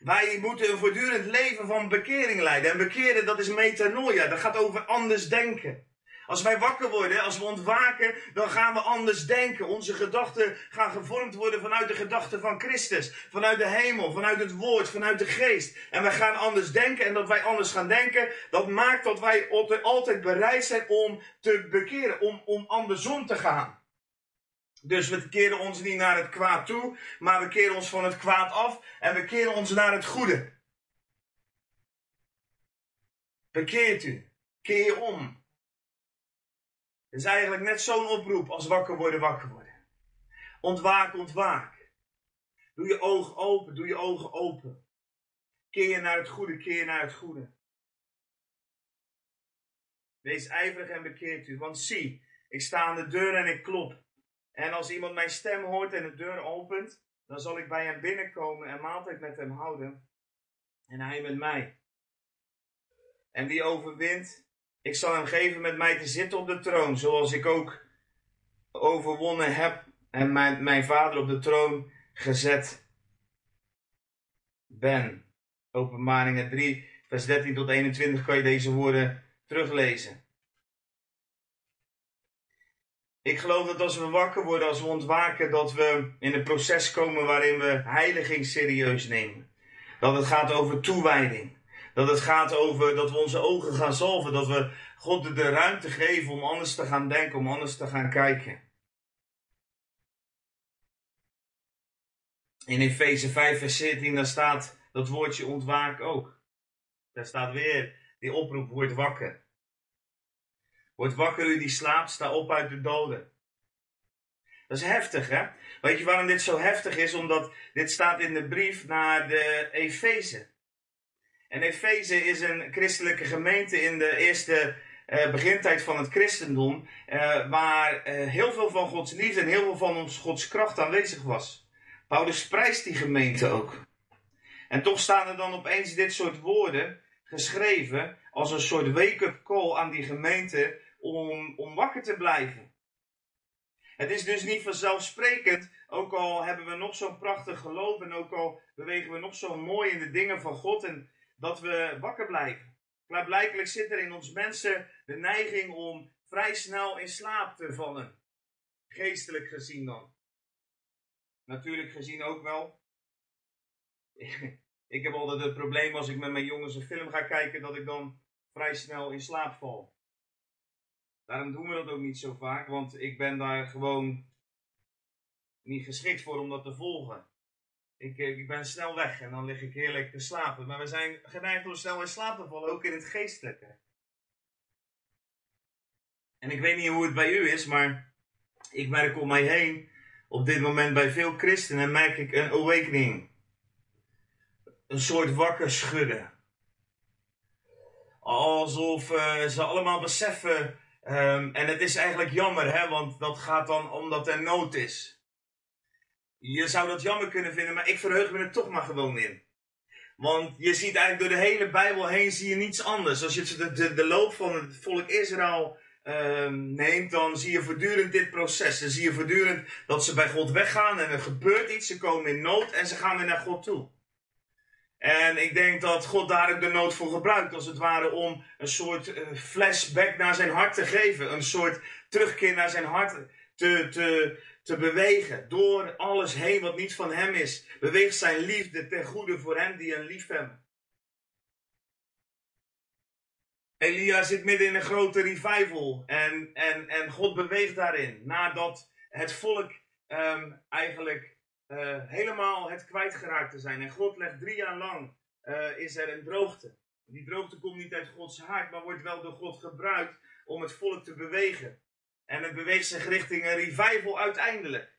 Wij moeten een voortdurend leven van bekering leiden. En bekeren, dat is metanoia. Dat gaat over anders denken. Als wij wakker worden, als we ontwaken, dan gaan we anders denken. Onze gedachten gaan gevormd worden vanuit de gedachten van Christus. Vanuit de hemel, vanuit het woord, vanuit de geest. En we gaan anders denken. En dat wij anders gaan denken, dat maakt dat wij altijd bereid zijn om te bekeren. Om, om andersom te gaan. Dus we keren ons niet naar het kwaad toe, maar we keren ons van het kwaad af en we keren ons naar het goede. Bekeert u. Keer je om. Het is eigenlijk net zo'n oproep als wakker worden, wakker worden. Ontwaak, ontwaak. Doe je ogen open, doe je ogen open. Keer je naar het goede, keer je naar het goede. Wees ijverig en bekeert u, want zie, ik sta aan de deur en ik klop. En als iemand mijn stem hoort en de deur opent, dan zal ik bij hem binnenkomen en maaltijd met hem houden. En hij met mij. En wie overwint, ik zal hem geven met mij te zitten op de troon, zoals ik ook overwonnen heb en mijn, mijn vader op de troon gezet ben. Openbaringen 3, vers 13 tot 21 kan je deze woorden teruglezen. Ik geloof dat als we wakker worden, als we ontwaken, dat we in een proces komen waarin we heiliging serieus nemen. Dat het gaat over toewijding. Dat het gaat over dat we onze ogen gaan zalven. Dat we God de ruimte geven om anders te gaan denken, om anders te gaan kijken. In Efeze 5 vers 17 daar staat dat woordje ontwaak ook. Daar staat weer die oproep, word wakker. Word wakker u die slaapt, sta op uit de doden. Dat is heftig, hè? Weet je waarom dit zo heftig is? Omdat dit staat in de brief naar de Efeze. En Efeze is een christelijke gemeente in de eerste uh, begintijd van het christendom, uh, waar uh, heel veel van Gods liefde en heel veel van ons Gods kracht aanwezig was. Paulus prijst die gemeente ook. En toch staan er dan opeens dit soort woorden geschreven als een soort wake-up call aan die gemeente om, om wakker te blijven. Het is dus niet vanzelfsprekend, ook al hebben we nog zo'n prachtig geloof en ook al bewegen we nog zo mooi in de dingen van God en dat we wakker blijven. Klaarblijkelijk zit er in ons mensen de neiging om vrij snel in slaap te vallen. Geestelijk gezien dan. Natuurlijk gezien ook wel. <laughs> ik heb altijd het probleem als ik met mijn jongens een film ga kijken, dat ik dan vrij snel in slaap val. Daarom doen we dat ook niet zo vaak, want ik ben daar gewoon niet geschikt voor om dat te volgen. Ik, eh, ik ben snel weg en dan lig ik heerlijk te slapen. Maar we zijn geneigd om snel in slaap te vallen, ook in het geestelijke. En ik weet niet hoe het bij u is, maar ik merk om mij heen, op dit moment bij veel christenen, merk ik een awakening. Een soort wakker schudden. Alsof uh, ze allemaal beseffen, um, en het is eigenlijk jammer, hè, want dat gaat dan omdat er nood is. Je zou dat jammer kunnen vinden, maar ik verheug me er toch maar gewoon in. Want je ziet eigenlijk door de hele Bijbel heen zie je niets anders. Als je de, de, loop van het volk Israël um, neemt, dan zie je voortdurend dit proces. Dan zie je voortdurend dat ze bij God weggaan en er gebeurt iets. Ze komen in nood en ze gaan weer naar God toe. En ik denk dat God daar ook de nood voor gebruikt, als het ware om een soort uh, flashback naar zijn hart te geven. Een soort terugkeer naar zijn hart te, te, te bewegen. Door alles heen wat niet van hem is. Beweegt zijn liefde ten goede voor hen die hem lief hebben. Elia zit midden in een grote revival. En, en, en God beweegt daarin. Nadat het volk um, eigenlijk uh, helemaal het kwijtgeraakt te zijn. En God legt drie jaar lang uh, is er een droogte. Die droogte komt niet uit Gods hart, maar wordt wel door God gebruikt om het volk te bewegen. En het beweegt zich richting een revival uiteindelijk.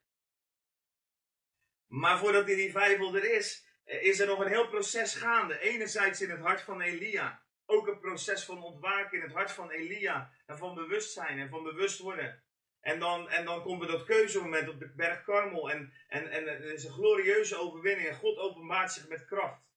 Maar voordat die revival er is, is er nog een heel proces gaande. Enerzijds in het hart van Elia. Ook een proces van ontwaken in het hart van Elia. En van bewustzijn en van bewust worden. En dan, en dan komt er dat keuzemoment op de berg Karmel. En, en, en er is een glorieuze overwinning. En God openbaart zich met kracht.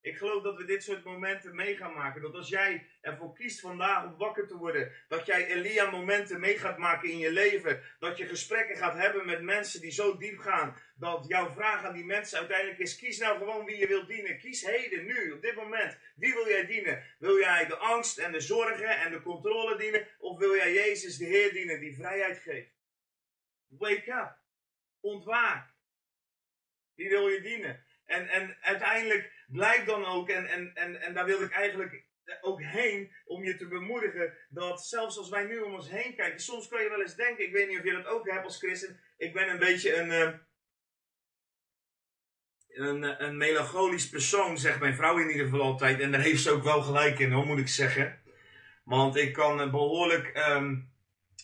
Ik geloof dat we dit soort momenten mee gaan maken. Dat als jij ervoor kiest vandaag om wakker te worden, dat jij Elia momenten mee gaat maken in je leven. Dat je gesprekken gaat hebben met mensen die zo diep gaan. Dat jouw vraag aan die mensen uiteindelijk is: kies nou gewoon wie je wilt dienen. Kies heden, nu, op dit moment. Wie wil jij dienen? Wil jij de angst en de zorgen en de controle dienen? Of wil jij Jezus, de Heer, dienen die vrijheid geeft? Wake up. Ontwaak. Wie wil je dienen? En, en uiteindelijk blijkt dan ook, en, en, en, en daar wil ik eigenlijk ook heen om je te bemoedigen dat zelfs als wij nu om ons heen kijken, soms kan je wel eens denken, ik weet niet of je dat ook hebt als christen, ik ben een beetje een, uh, een, een melancholisch persoon, zegt mijn vrouw in ieder geval altijd, en daar heeft ze ook wel gelijk in, hoe moet ik zeggen. Want ik kan behoorlijk um,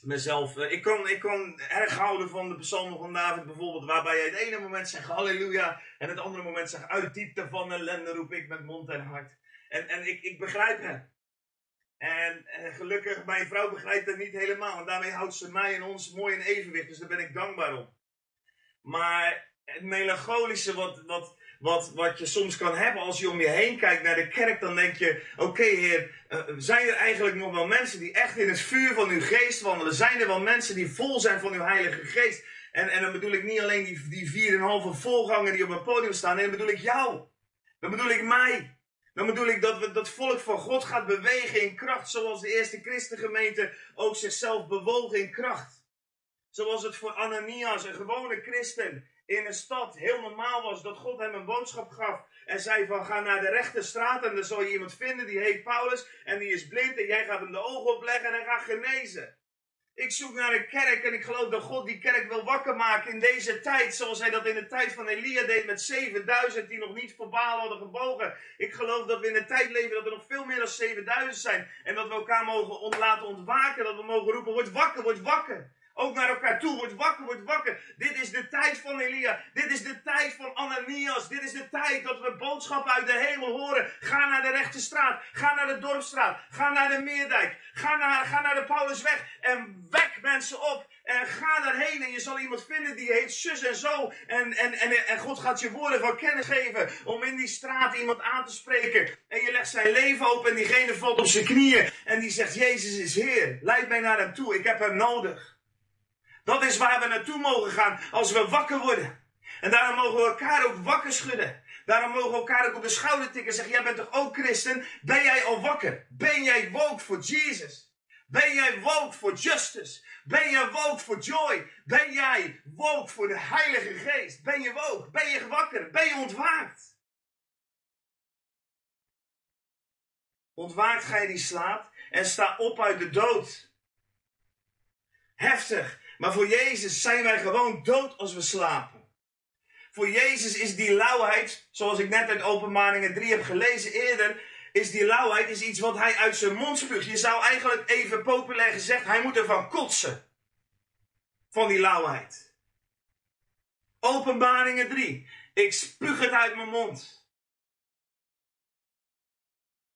mezelf. Eh, ik, kan, ik kan erg houden van de psalmen van David bijvoorbeeld, waarbij je het ene moment zegt halleluja en het andere moment zegt uit diepte van ellende roep ik met mond en hart. En, en ik, ik begrijp hem. En, gelukkig, mijn vrouw begrijpt het niet helemaal. En daarmee houdt ze mij en ons mooi in evenwicht. Dus daar ben ik dankbaar om. Maar het melancholische wat, wat, wat, wat je soms kan hebben als je om je heen kijkt naar de kerk, dan denk je: Oké, Heer, uh, zijn er eigenlijk nog wel mensen die echt in het vuur van uw geest wandelen? Zijn er wel mensen die vol zijn van uw Heilige Geest? En, en dan bedoel ik niet alleen die, die 4,5 volganger die op het podium staan, nee, dan bedoel ik jou. Dan bedoel ik mij. Dan bedoel ik dat we, dat volk van God gaat bewegen in kracht, zoals de eerste christengemeente ook zichzelf bewogen in kracht. Zoals het voor Ananias, een gewone christen, in een stad heel normaal was dat God hem een boodschap gaf en zei van ga naar de rechte straat en dan zal je iemand vinden die heet Paulus en die is blind en jij gaat hem de ogen opleggen en hij gaat genezen. Ik zoek naar een kerk en ik geloof dat God die kerk wil wakker maken in deze tijd. Zoals hij dat in de tijd van Elia deed met 7000 die nog niet voor Baal hadden gebogen. Ik geloof dat we in een tijd leven dat er nog veel meer dan 7000 zijn. En dat we elkaar mogen laten ontwaken. Dat we mogen roepen, word wakker, word wakker. Ook naar elkaar toe. Word wakker, word wakker. Dit is de tijd van Elia. Dit is de tijd van Ananias. Dit is de tijd dat we boodschappen uit de hemel horen. Ga naar de rechte straat. Ga naar de dorpstraat. Ga naar de Meerdijk. Ga naar, ga naar de Paulusweg. En wek mensen op. En ga daarheen en je zal iemand vinden die heet zus en zo. En, en, en, en God gaat je woorden van kennis geven om in die straat iemand aan te spreken. En je legt zijn leven open en diegene valt op zijn knieën. En die zegt, Jezus is Heer. Leid mij naar hem toe. Ik heb hem nodig. Dat is waar we naartoe mogen gaan als we wakker worden. En daarom mogen we elkaar ook wakker schudden. Daarom mogen we elkaar ook op de schouder tikken en zeggen, jij bent toch ook christen? Ben jij al wakker? Ben jij woke voor Jesus? Ben jij woke voor justice? Ben jij woke voor joy? Ben jij woke voor de Heilige Geest? Ben je woke? Ben je wakker? Ben je ontwaakt? Ontwaakt gij die slaapt en sta op uit de dood. Heftig. Maar voor Jezus zijn wij gewoon dood als we slapen. Voor Jezus is die lauwheid, zoals ik net uit Openbaringen 3 heb gelezen eerder, is die lauwheid is iets wat hij uit zijn mond spuugt. Je zou eigenlijk even populair gezegd, hij moet ervan kotsen. Van die lauwheid. Openbaringen 3. Ik spuug het uit mijn mond.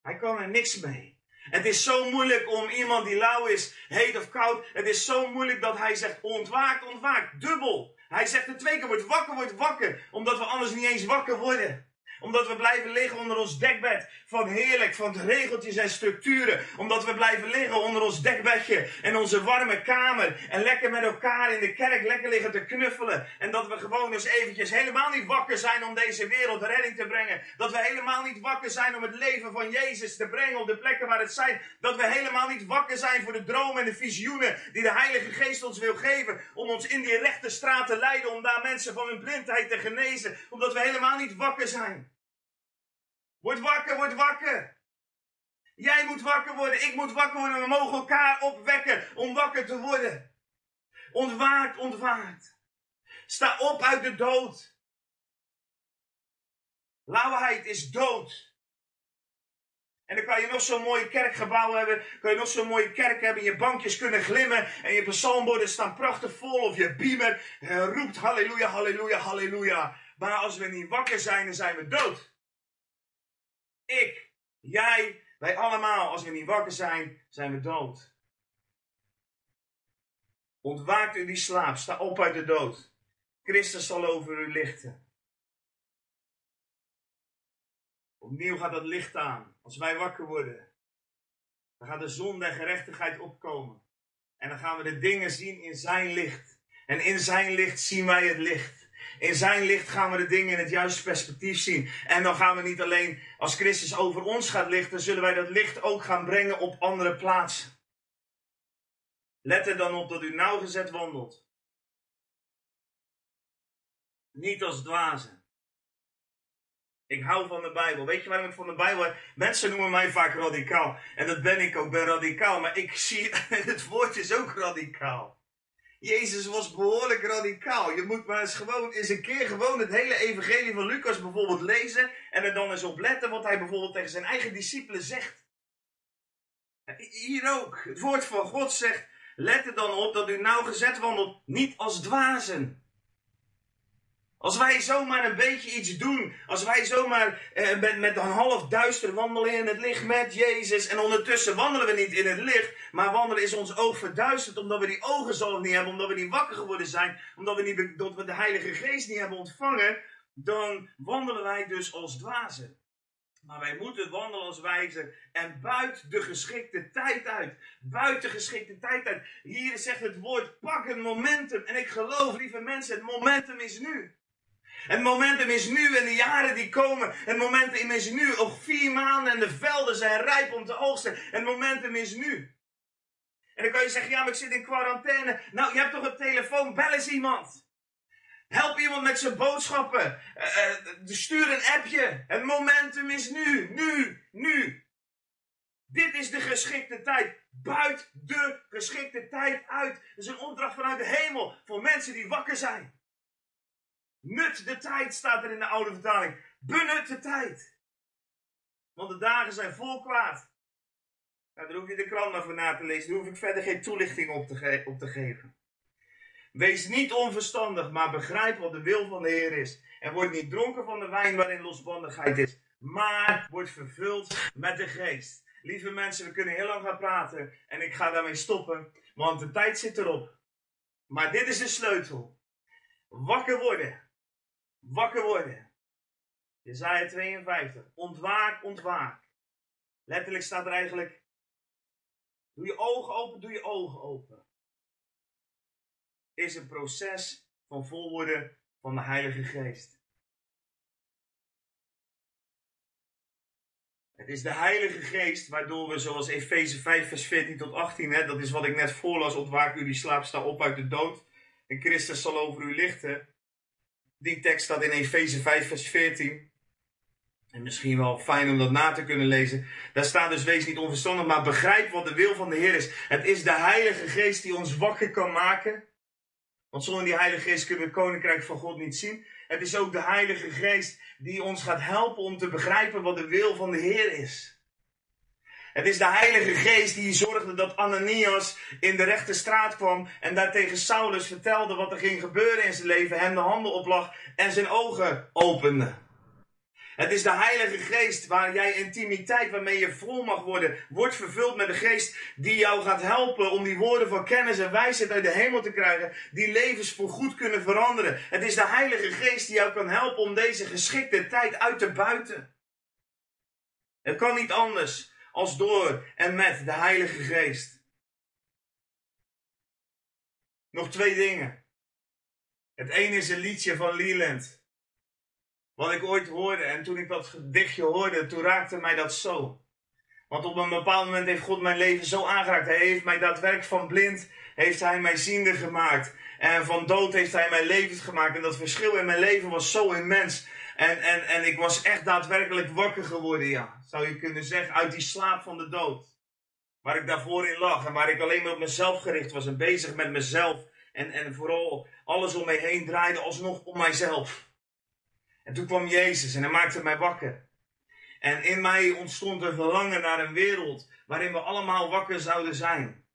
Hij kan er niks mee. Het is zo moeilijk om iemand die lauw is, heet of koud. Het is zo moeilijk dat hij zegt ontwaakt, ontwaakt. Dubbel. Hij zegt er twee keer, word wakker, word wakker. Omdat we anders niet eens wakker worden omdat we blijven liggen onder ons dekbed van heerlijk, van regeltjes en structuren. Omdat we blijven liggen onder ons dekbedje en onze warme kamer. En lekker met elkaar in de kerk lekker liggen te knuffelen. En dat we gewoon eens eventjes helemaal niet wakker zijn om deze wereld redding te brengen. Dat we helemaal niet wakker zijn om het leven van Jezus te brengen op de plekken waar het zijn. Dat we helemaal niet wakker zijn voor de dromen en de visioenen die de Heilige Geest ons wil geven. Om ons in die rechte straat te leiden, om daar mensen van hun blindheid te genezen. Omdat we helemaal niet wakker zijn. Word wakker, word wakker. Jij moet wakker worden, ik moet wakker worden. We mogen elkaar opwekken om wakker te worden. Ontwaakt, ontwaakt. Sta op uit de dood. Lauwheid is dood. En dan kan je nog zo'n mooie kerkgebouw hebben. Kan je nog zo'n mooie kerk hebben. Je bankjes kunnen glimmen. En je psalmborden staan prachtig vol. Of je beamer eh, roept halleluja, halleluja, halleluja. Maar als we niet wakker zijn, dan zijn we dood. Ik, jij, wij allemaal, als we niet wakker zijn, zijn we dood. Ontwaakt u die slaap, sta op uit de dood. Christus zal over u lichten. Opnieuw gaat dat licht aan. Als wij wakker worden, dan gaat de zon der gerechtigheid opkomen. En dan gaan we de dingen zien in zijn licht. En in zijn licht zien wij het licht. In zijn licht gaan we de dingen in het juiste perspectief zien. En dan gaan we niet alleen als Christus over ons gaat lichten, zullen wij dat licht ook gaan brengen op andere plaatsen. Let er dan op dat u nauwgezet wandelt. Niet als dwazen. Ik hou van de Bijbel. Weet je waarom ik van de Bijbel Mensen noemen mij vaak radicaal. En dat ben ik ook, ben radicaal. Maar ik zie, <laughs> het woord is ook radicaal. Jezus was behoorlijk radicaal. Je moet maar eens gewoon eens een keer gewoon het hele evangelie van Lucas bijvoorbeeld lezen. En er dan eens op letten wat hij bijvoorbeeld tegen zijn eigen discipelen zegt. Hier ook. Het woord van God zegt, let er dan op dat u nauwgezet wandelt, niet als dwazen. Als wij zomaar een beetje iets doen, als wij zomaar eh, met, met een half duister wandelen in het licht met Jezus en ondertussen wandelen we niet in het licht, maar wandelen is ons oog verduisterd omdat we die ogen zelf niet hebben, omdat we niet wakker geworden zijn, omdat we, niet, dat we de Heilige Geest niet hebben ontvangen, dan wandelen wij dus als dwazen. Maar wij moeten wandelen als wijzen en buiten de geschikte tijd uit. Buiten geschikte tijd uit. Hier zegt het woord, pak het momentum. En ik geloof, lieve mensen, het momentum is nu. Het momentum is nu en de jaren die komen. Het momentum is nu. Nog vier maanden en de velden zijn rijp om te oogsten. Het momentum is nu. En dan kan je zeggen, ja, maar ik zit in quarantaine. Nou, je hebt toch een telefoon, bel eens iemand. Help iemand met zijn boodschappen. Uh, stuur een appje. Het momentum is nu, nu, nu. Dit is de geschikte tijd. Buit de geschikte tijd uit. Dat is een opdracht vanuit de hemel voor mensen die wakker zijn. Nut de tijd, staat er in de oude vertaling. Benut de tijd. Want de dagen zijn vol kwaad. Daar hoef je de krant maar voor na te lezen. Daar hoef ik verder geen toelichting op te, op te geven. Wees niet onverstandig, maar begrijp wat de wil van de Heer is. En word niet dronken van de wijn waarin losbandigheid is. Maar word vervuld met de geest. Lieve mensen, we kunnen heel lang gaan praten. En ik ga daarmee stoppen. Want de tijd zit erop. Maar dit is de sleutel. Wakker worden. Wakker worden. Jezaja 52. Ontwaak, ontwaak. Letterlijk staat er eigenlijk. Doe je ogen open, doe je ogen open. Is een proces van vol worden van de Heilige Geest. Het is de Heilige Geest waardoor we, zoals Efeze 5, vers 14 tot 18, hè, dat is wat ik net voorlas, ontwaak u die slaap, sta op uit de dood. En Christus zal over u lichten. Die tekst staat in Efeze 5, vers 14. En misschien wel fijn om dat na te kunnen lezen. Daar staat dus: wees niet onverstandig, maar begrijp wat de wil van de Heer is. Het is de Heilige Geest die ons wakker kan maken. Want zonder die Heilige Geest kunnen we het Koninkrijk van God niet zien. Het is ook de Heilige Geest die ons gaat helpen om te begrijpen wat de wil van de Heer is. Het is de Heilige Geest die zorgde dat Ananias in de rechte straat kwam en daar tegen Saulus vertelde wat er ging gebeuren in zijn leven, hem de handen oplag en zijn ogen opende. Het is de Heilige Geest waar jij intimiteit, waarmee je vol mag worden, wordt vervuld met de Geest die jou gaat helpen om die woorden van kennis en wijsheid uit de hemel te krijgen, die levens voor goed kunnen veranderen. Het is de Heilige Geest die jou kan helpen om deze geschikte tijd uit te buiten. Het kan niet anders als door en met de Heilige Geest. Nog twee dingen. Het ene is een liedje van Leland. Wat ik ooit hoorde. En toen ik dat gedichtje hoorde, toen raakte mij dat zo. Want op een bepaald moment heeft God mijn leven zo aangeraakt. Hij heeft mij daadwerkelijk van blind, heeft hij mij ziende gemaakt. En van dood heeft hij mij levend gemaakt. En dat verschil in mijn leven was zo immens. En, en, en ik was echt daadwerkelijk wakker geworden, ja. Zou je kunnen zeggen, uit die slaap van de dood. Waar ik daarvoor in lag. En waar ik alleen maar op mezelf gericht was. En bezig met mezelf. En, en vooral alles om me heen draaide alsnog om mijzelf. En toen kwam Jezus en hij maakte mij wakker. En in mij ontstond een verlangen naar een wereld waarin we allemaal wakker zouden zijn.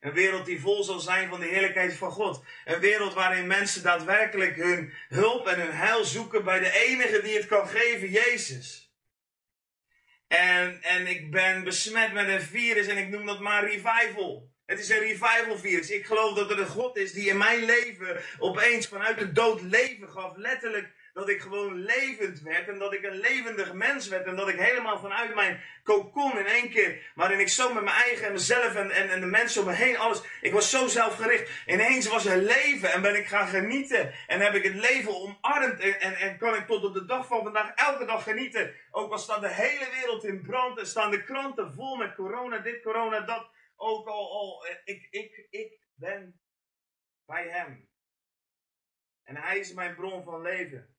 Een wereld die vol zal zijn van de heerlijkheid van God. Een wereld waarin mensen daadwerkelijk hun hulp en hun heil zoeken bij de enige die het kan geven, Jezus. En, en ik ben besmet met een virus en ik noem dat maar revival. Het is een revival virus. Ik geloof dat er een God is die in mijn leven opeens vanuit de dood leven gaf. Letterlijk dat ik gewoon levend werd en dat ik een levendig mens werd en dat ik helemaal vanuit mijn kokon in één keer, waarin ik zo met mijn eigen en mezelf en, en, de mensen om me heen, alles, ik was zo zelfgericht. Ineens was er leven en ben ik gaan genieten en heb ik het leven omarmd en, en, en kan ik tot op de dag van vandaag elke dag genieten. Ook al staat de hele wereld in brand en staan de kranten vol met corona, dit, corona, dat. Ook al, al ik, ik, ik ben bij hem. En hij is mijn bron van leven.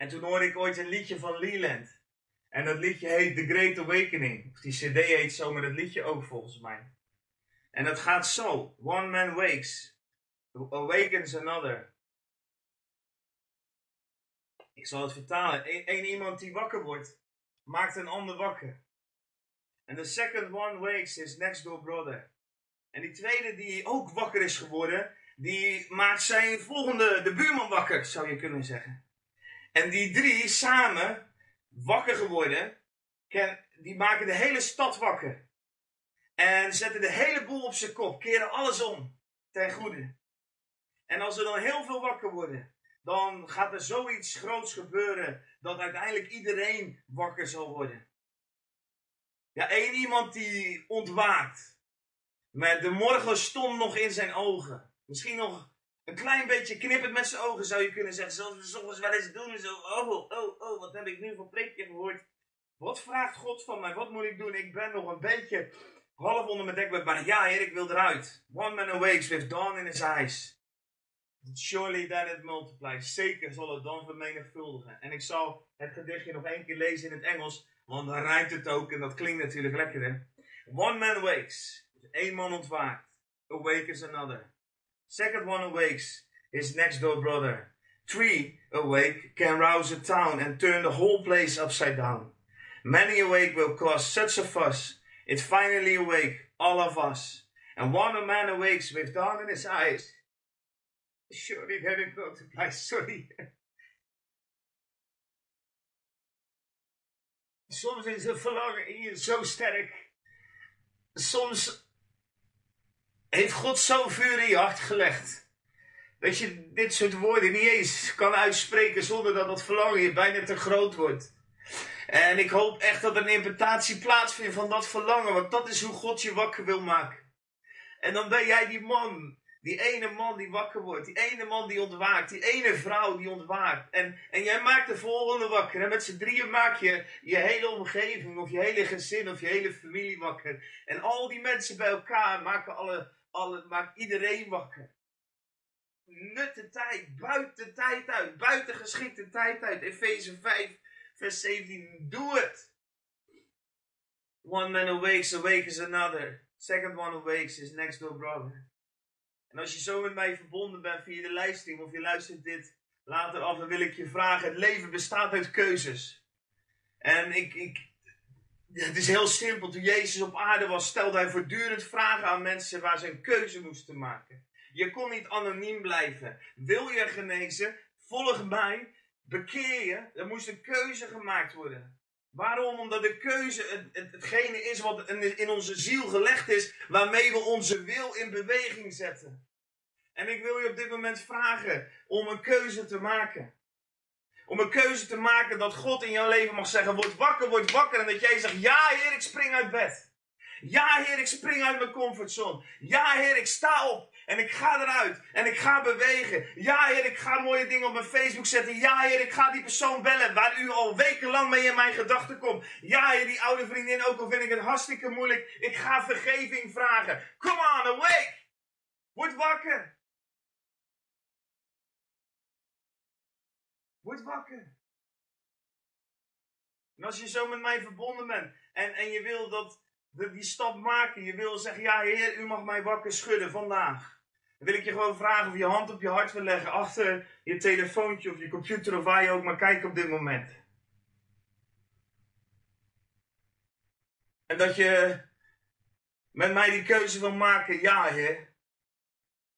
En toen hoorde ik ooit een liedje van Leland. En dat liedje heet The Great Awakening. Die cd heet zo, maar dat liedje ook volgens mij. En dat gaat zo. One man wakes. Awakens another. Ik zal het vertalen. Eén iemand die wakker wordt, maakt een ander wakker. En the second one wakes is next door brother. En die tweede die ook wakker is geworden, die maakt zijn volgende, de buurman wakker, zou je kunnen zeggen. En die drie samen, wakker geworden, die maken de hele stad wakker. En zetten de hele boel op zijn kop, keren alles om ten goede. En als er dan heel veel wakker worden, dan gaat er zoiets groots gebeuren dat uiteindelijk iedereen wakker zal worden. Ja, één iemand die ontwaakt. Met de morgen stond nog in zijn ogen. Misschien nog een klein beetje knippend met zijn ogen zou je kunnen zeggen. Zoals we soms wel eens doen. Zo, oh, oh, oh, wat heb ik nu voor preekje gehoord. Wat vraagt God van mij? Wat moet ik doen? Ik ben nog een beetje half onder mijn dekbed. Maar ja, Heer, ik wil eruit. One man awakes with dawn in his eyes. Surely that it multiplies. Zeker zal het dan vermenigvuldigen. En ik zal het gedichtje nog één keer lezen in het Engels. Want dan rijdt het ook en dat klinkt natuurlijk lekker hè. One man wakes. Dus één man ontwaakt. Awakens another. Second one awakes his next door brother. Three awake can rouse a town and turn the whole place upside down. Many awake will cause such a fuss. It finally awake all of us. And one a man awakes with dawn in his eyes. Surely it multiplies. Sorry. Soms is het verlangen in je zo sterk. Soms heeft God zo vuur in je hart gelegd. Dat je dit soort woorden niet eens kan uitspreken zonder dat dat verlangen je bijna te groot wordt. En ik hoop echt dat er een interpretatie plaatsvindt van dat verlangen, want dat is hoe God je wakker wil maken. En dan ben jij die man Die ene man die wakker wordt. Die ene man die ontwaakt. Die ene vrouw die ontwaakt. En, en jij maakt de volgende wakker. En met z'n drieën maak je je hele omgeving. Of je hele gezin. Of je hele familie wakker. En al die mensen bij elkaar maken, alle, alle, maakt iedereen wakker. Nut de tijd. Buiten de tijd uit. Buiten geschikte tijd uit. Efeze 5 vers 17. Doe het. One man awakes, awakens another. Second one awakes, his next door brother. En als je zo met mij verbonden bent via de livestream of je luistert dit later af, dan wil ik je vragen: het leven bestaat uit keuzes. En ik, ik, het is heel simpel. Toen Jezus op aarde was, stelde hij voortdurend vragen aan mensen waar ze een keuze moesten maken. Je kon niet anoniem blijven. Wil je genezen? Volg mij. Bekeer je. Er moest een keuze gemaakt worden. Waarom? Omdat de keuze het, hetgene is wat in onze ziel gelegd is, waarmee we onze wil in beweging zetten. En ik wil je op dit moment vragen om een keuze te maken. Om een keuze te maken dat God in jouw leven mag zeggen: word wakker, word wakker. En dat jij zegt: ja, Heer, ik spring uit bed. Ja, Heer, ik spring uit mijn comfortzone. Ja, Heer, ik sta op en ik ga eruit en ik ga bewegen. Ja, Heer, ik ga mooie dingen op mijn Facebook zetten. Ja, Heer, ik ga die persoon bellen waar u al wekenlang mee in mijn gedachten komt. Ja, Heer, die oude vriendin, ook al vind ik het hartstikke moeilijk. Ik ga vergeving vragen. Come on, awake! Word wakker! Word wakker! En als je zo met mij verbonden bent en, en je wil dat, die stap maken. Je wil zeggen, ja Heer, u mag mij wakker schudden vandaag. Dan wil ik je gewoon vragen of je hand op je hart wil leggen. Achter je telefoontje of je computer of waar je ook maar kijkt op dit moment. En dat je met mij die keuze wil maken, ja Heer.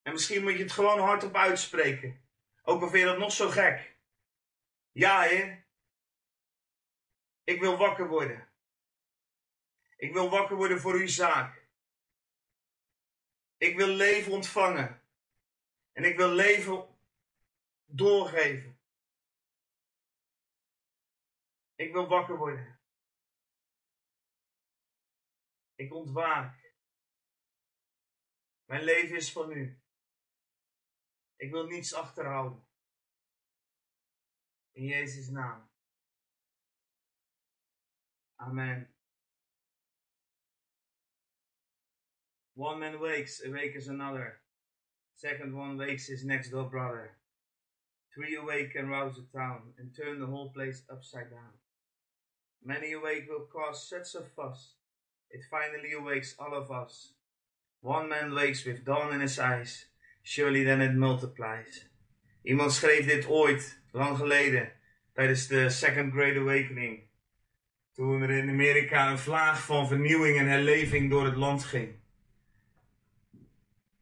En misschien moet je het gewoon hardop uitspreken. Ook al vind je dat nog zo gek. Ja Heer. Ik wil wakker worden. Ik wil wakker worden voor uw zaak. Ik wil leven ontvangen. En ik wil leven doorgeven. Ik wil wakker worden. Ik ontwaak. Mijn leven is van u. Ik wil niets achterhouden. In Jezus' naam. Amen. Ah, one man wakes, awakens another. Second one wakes his next door brother. Three awake and rouse the town, and turn the whole place upside down. Many awake will cause such a fuss, it finally awakes all of us. One man wakes with dawn in his eyes, surely then it multiplies. Iemand schreef dit ooit, lang geleden, tijdens de Second Great Awakening. Toen er in Amerika een vlaag van vernieuwing en herleving door het land ging.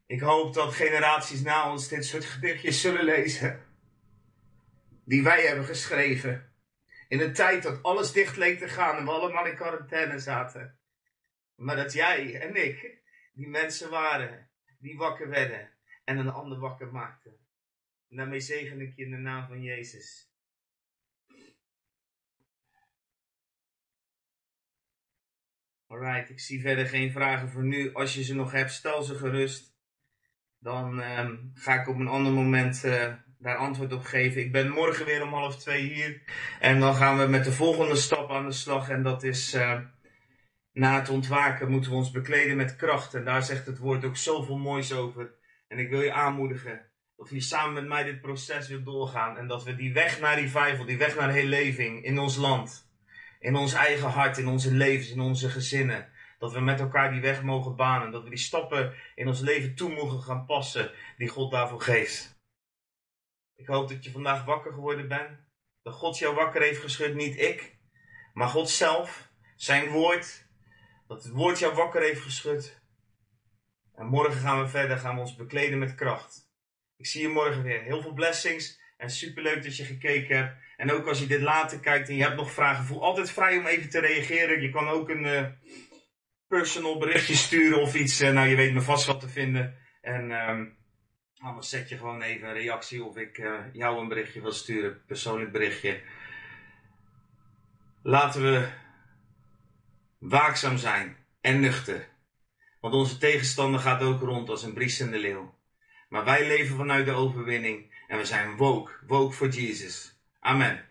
Ik hoop dat generaties na ons dit soort gedichtjes zullen lezen. Die wij hebben geschreven. In een tijd dat alles dicht leek te gaan en we allemaal in quarantaine zaten. Maar dat jij en ik die mensen waren die wakker werden en een ander wakker maakten. En daarmee zegen ik je in de naam van Jezus. Alright, ik zie verder geen vragen voor nu. Als je ze nog hebt, stel ze gerust dan ehm, ga ik op een ander moment uh, daar antwoord op geven. Ik ben morgen weer om half twee hier. En dan gaan we met de volgende stap aan de slag. En dat is uh, na het ontwaken moeten we ons bekleden met kracht. En daar zegt het woord ook zoveel moois over. En ik wil je aanmoedigen dat je samen met mij dit proces wil doorgaan. En dat we die weg naar revival, die weg naar herleving in ons land. In ons eigen hart, in onze levens, in onze gezinnen dat we met elkaar die weg mogen banen. Dat we die stappen in ons leven toe mogen gaan passen die God daarvoor geeft. Ik hoop dat je vandaag wakker geworden bent. Dat God jou wakker heeft geschud, niet ik. Maar God zelf, zijn woord. Dat het woord jou wakker heeft geschud. En morgen gaan we verder, gaan we ons bekleden met kracht. Ik zie je morgen weer. Heel veel blessings. En superleuk dat je gekeken hebt. En ook als je dit later kijkt en je hebt nog vragen, voel altijd vrij om even te reageren. Je kan ook een, uh, personal berichtje sturen of iets. Uh, nou, je weet me vast wat te vinden. En um, anders zet je gewoon even een reactie of ik uh, jou een berichtje wil sturen. Persoonlijk berichtje. Laten we waakzaam zijn en nuchter. Want onze tegenstander gaat ook rond als een briesende leeuw. Maar wij leven vanuit de overwinning en we zijn woke, woke voor Jesus. Amen.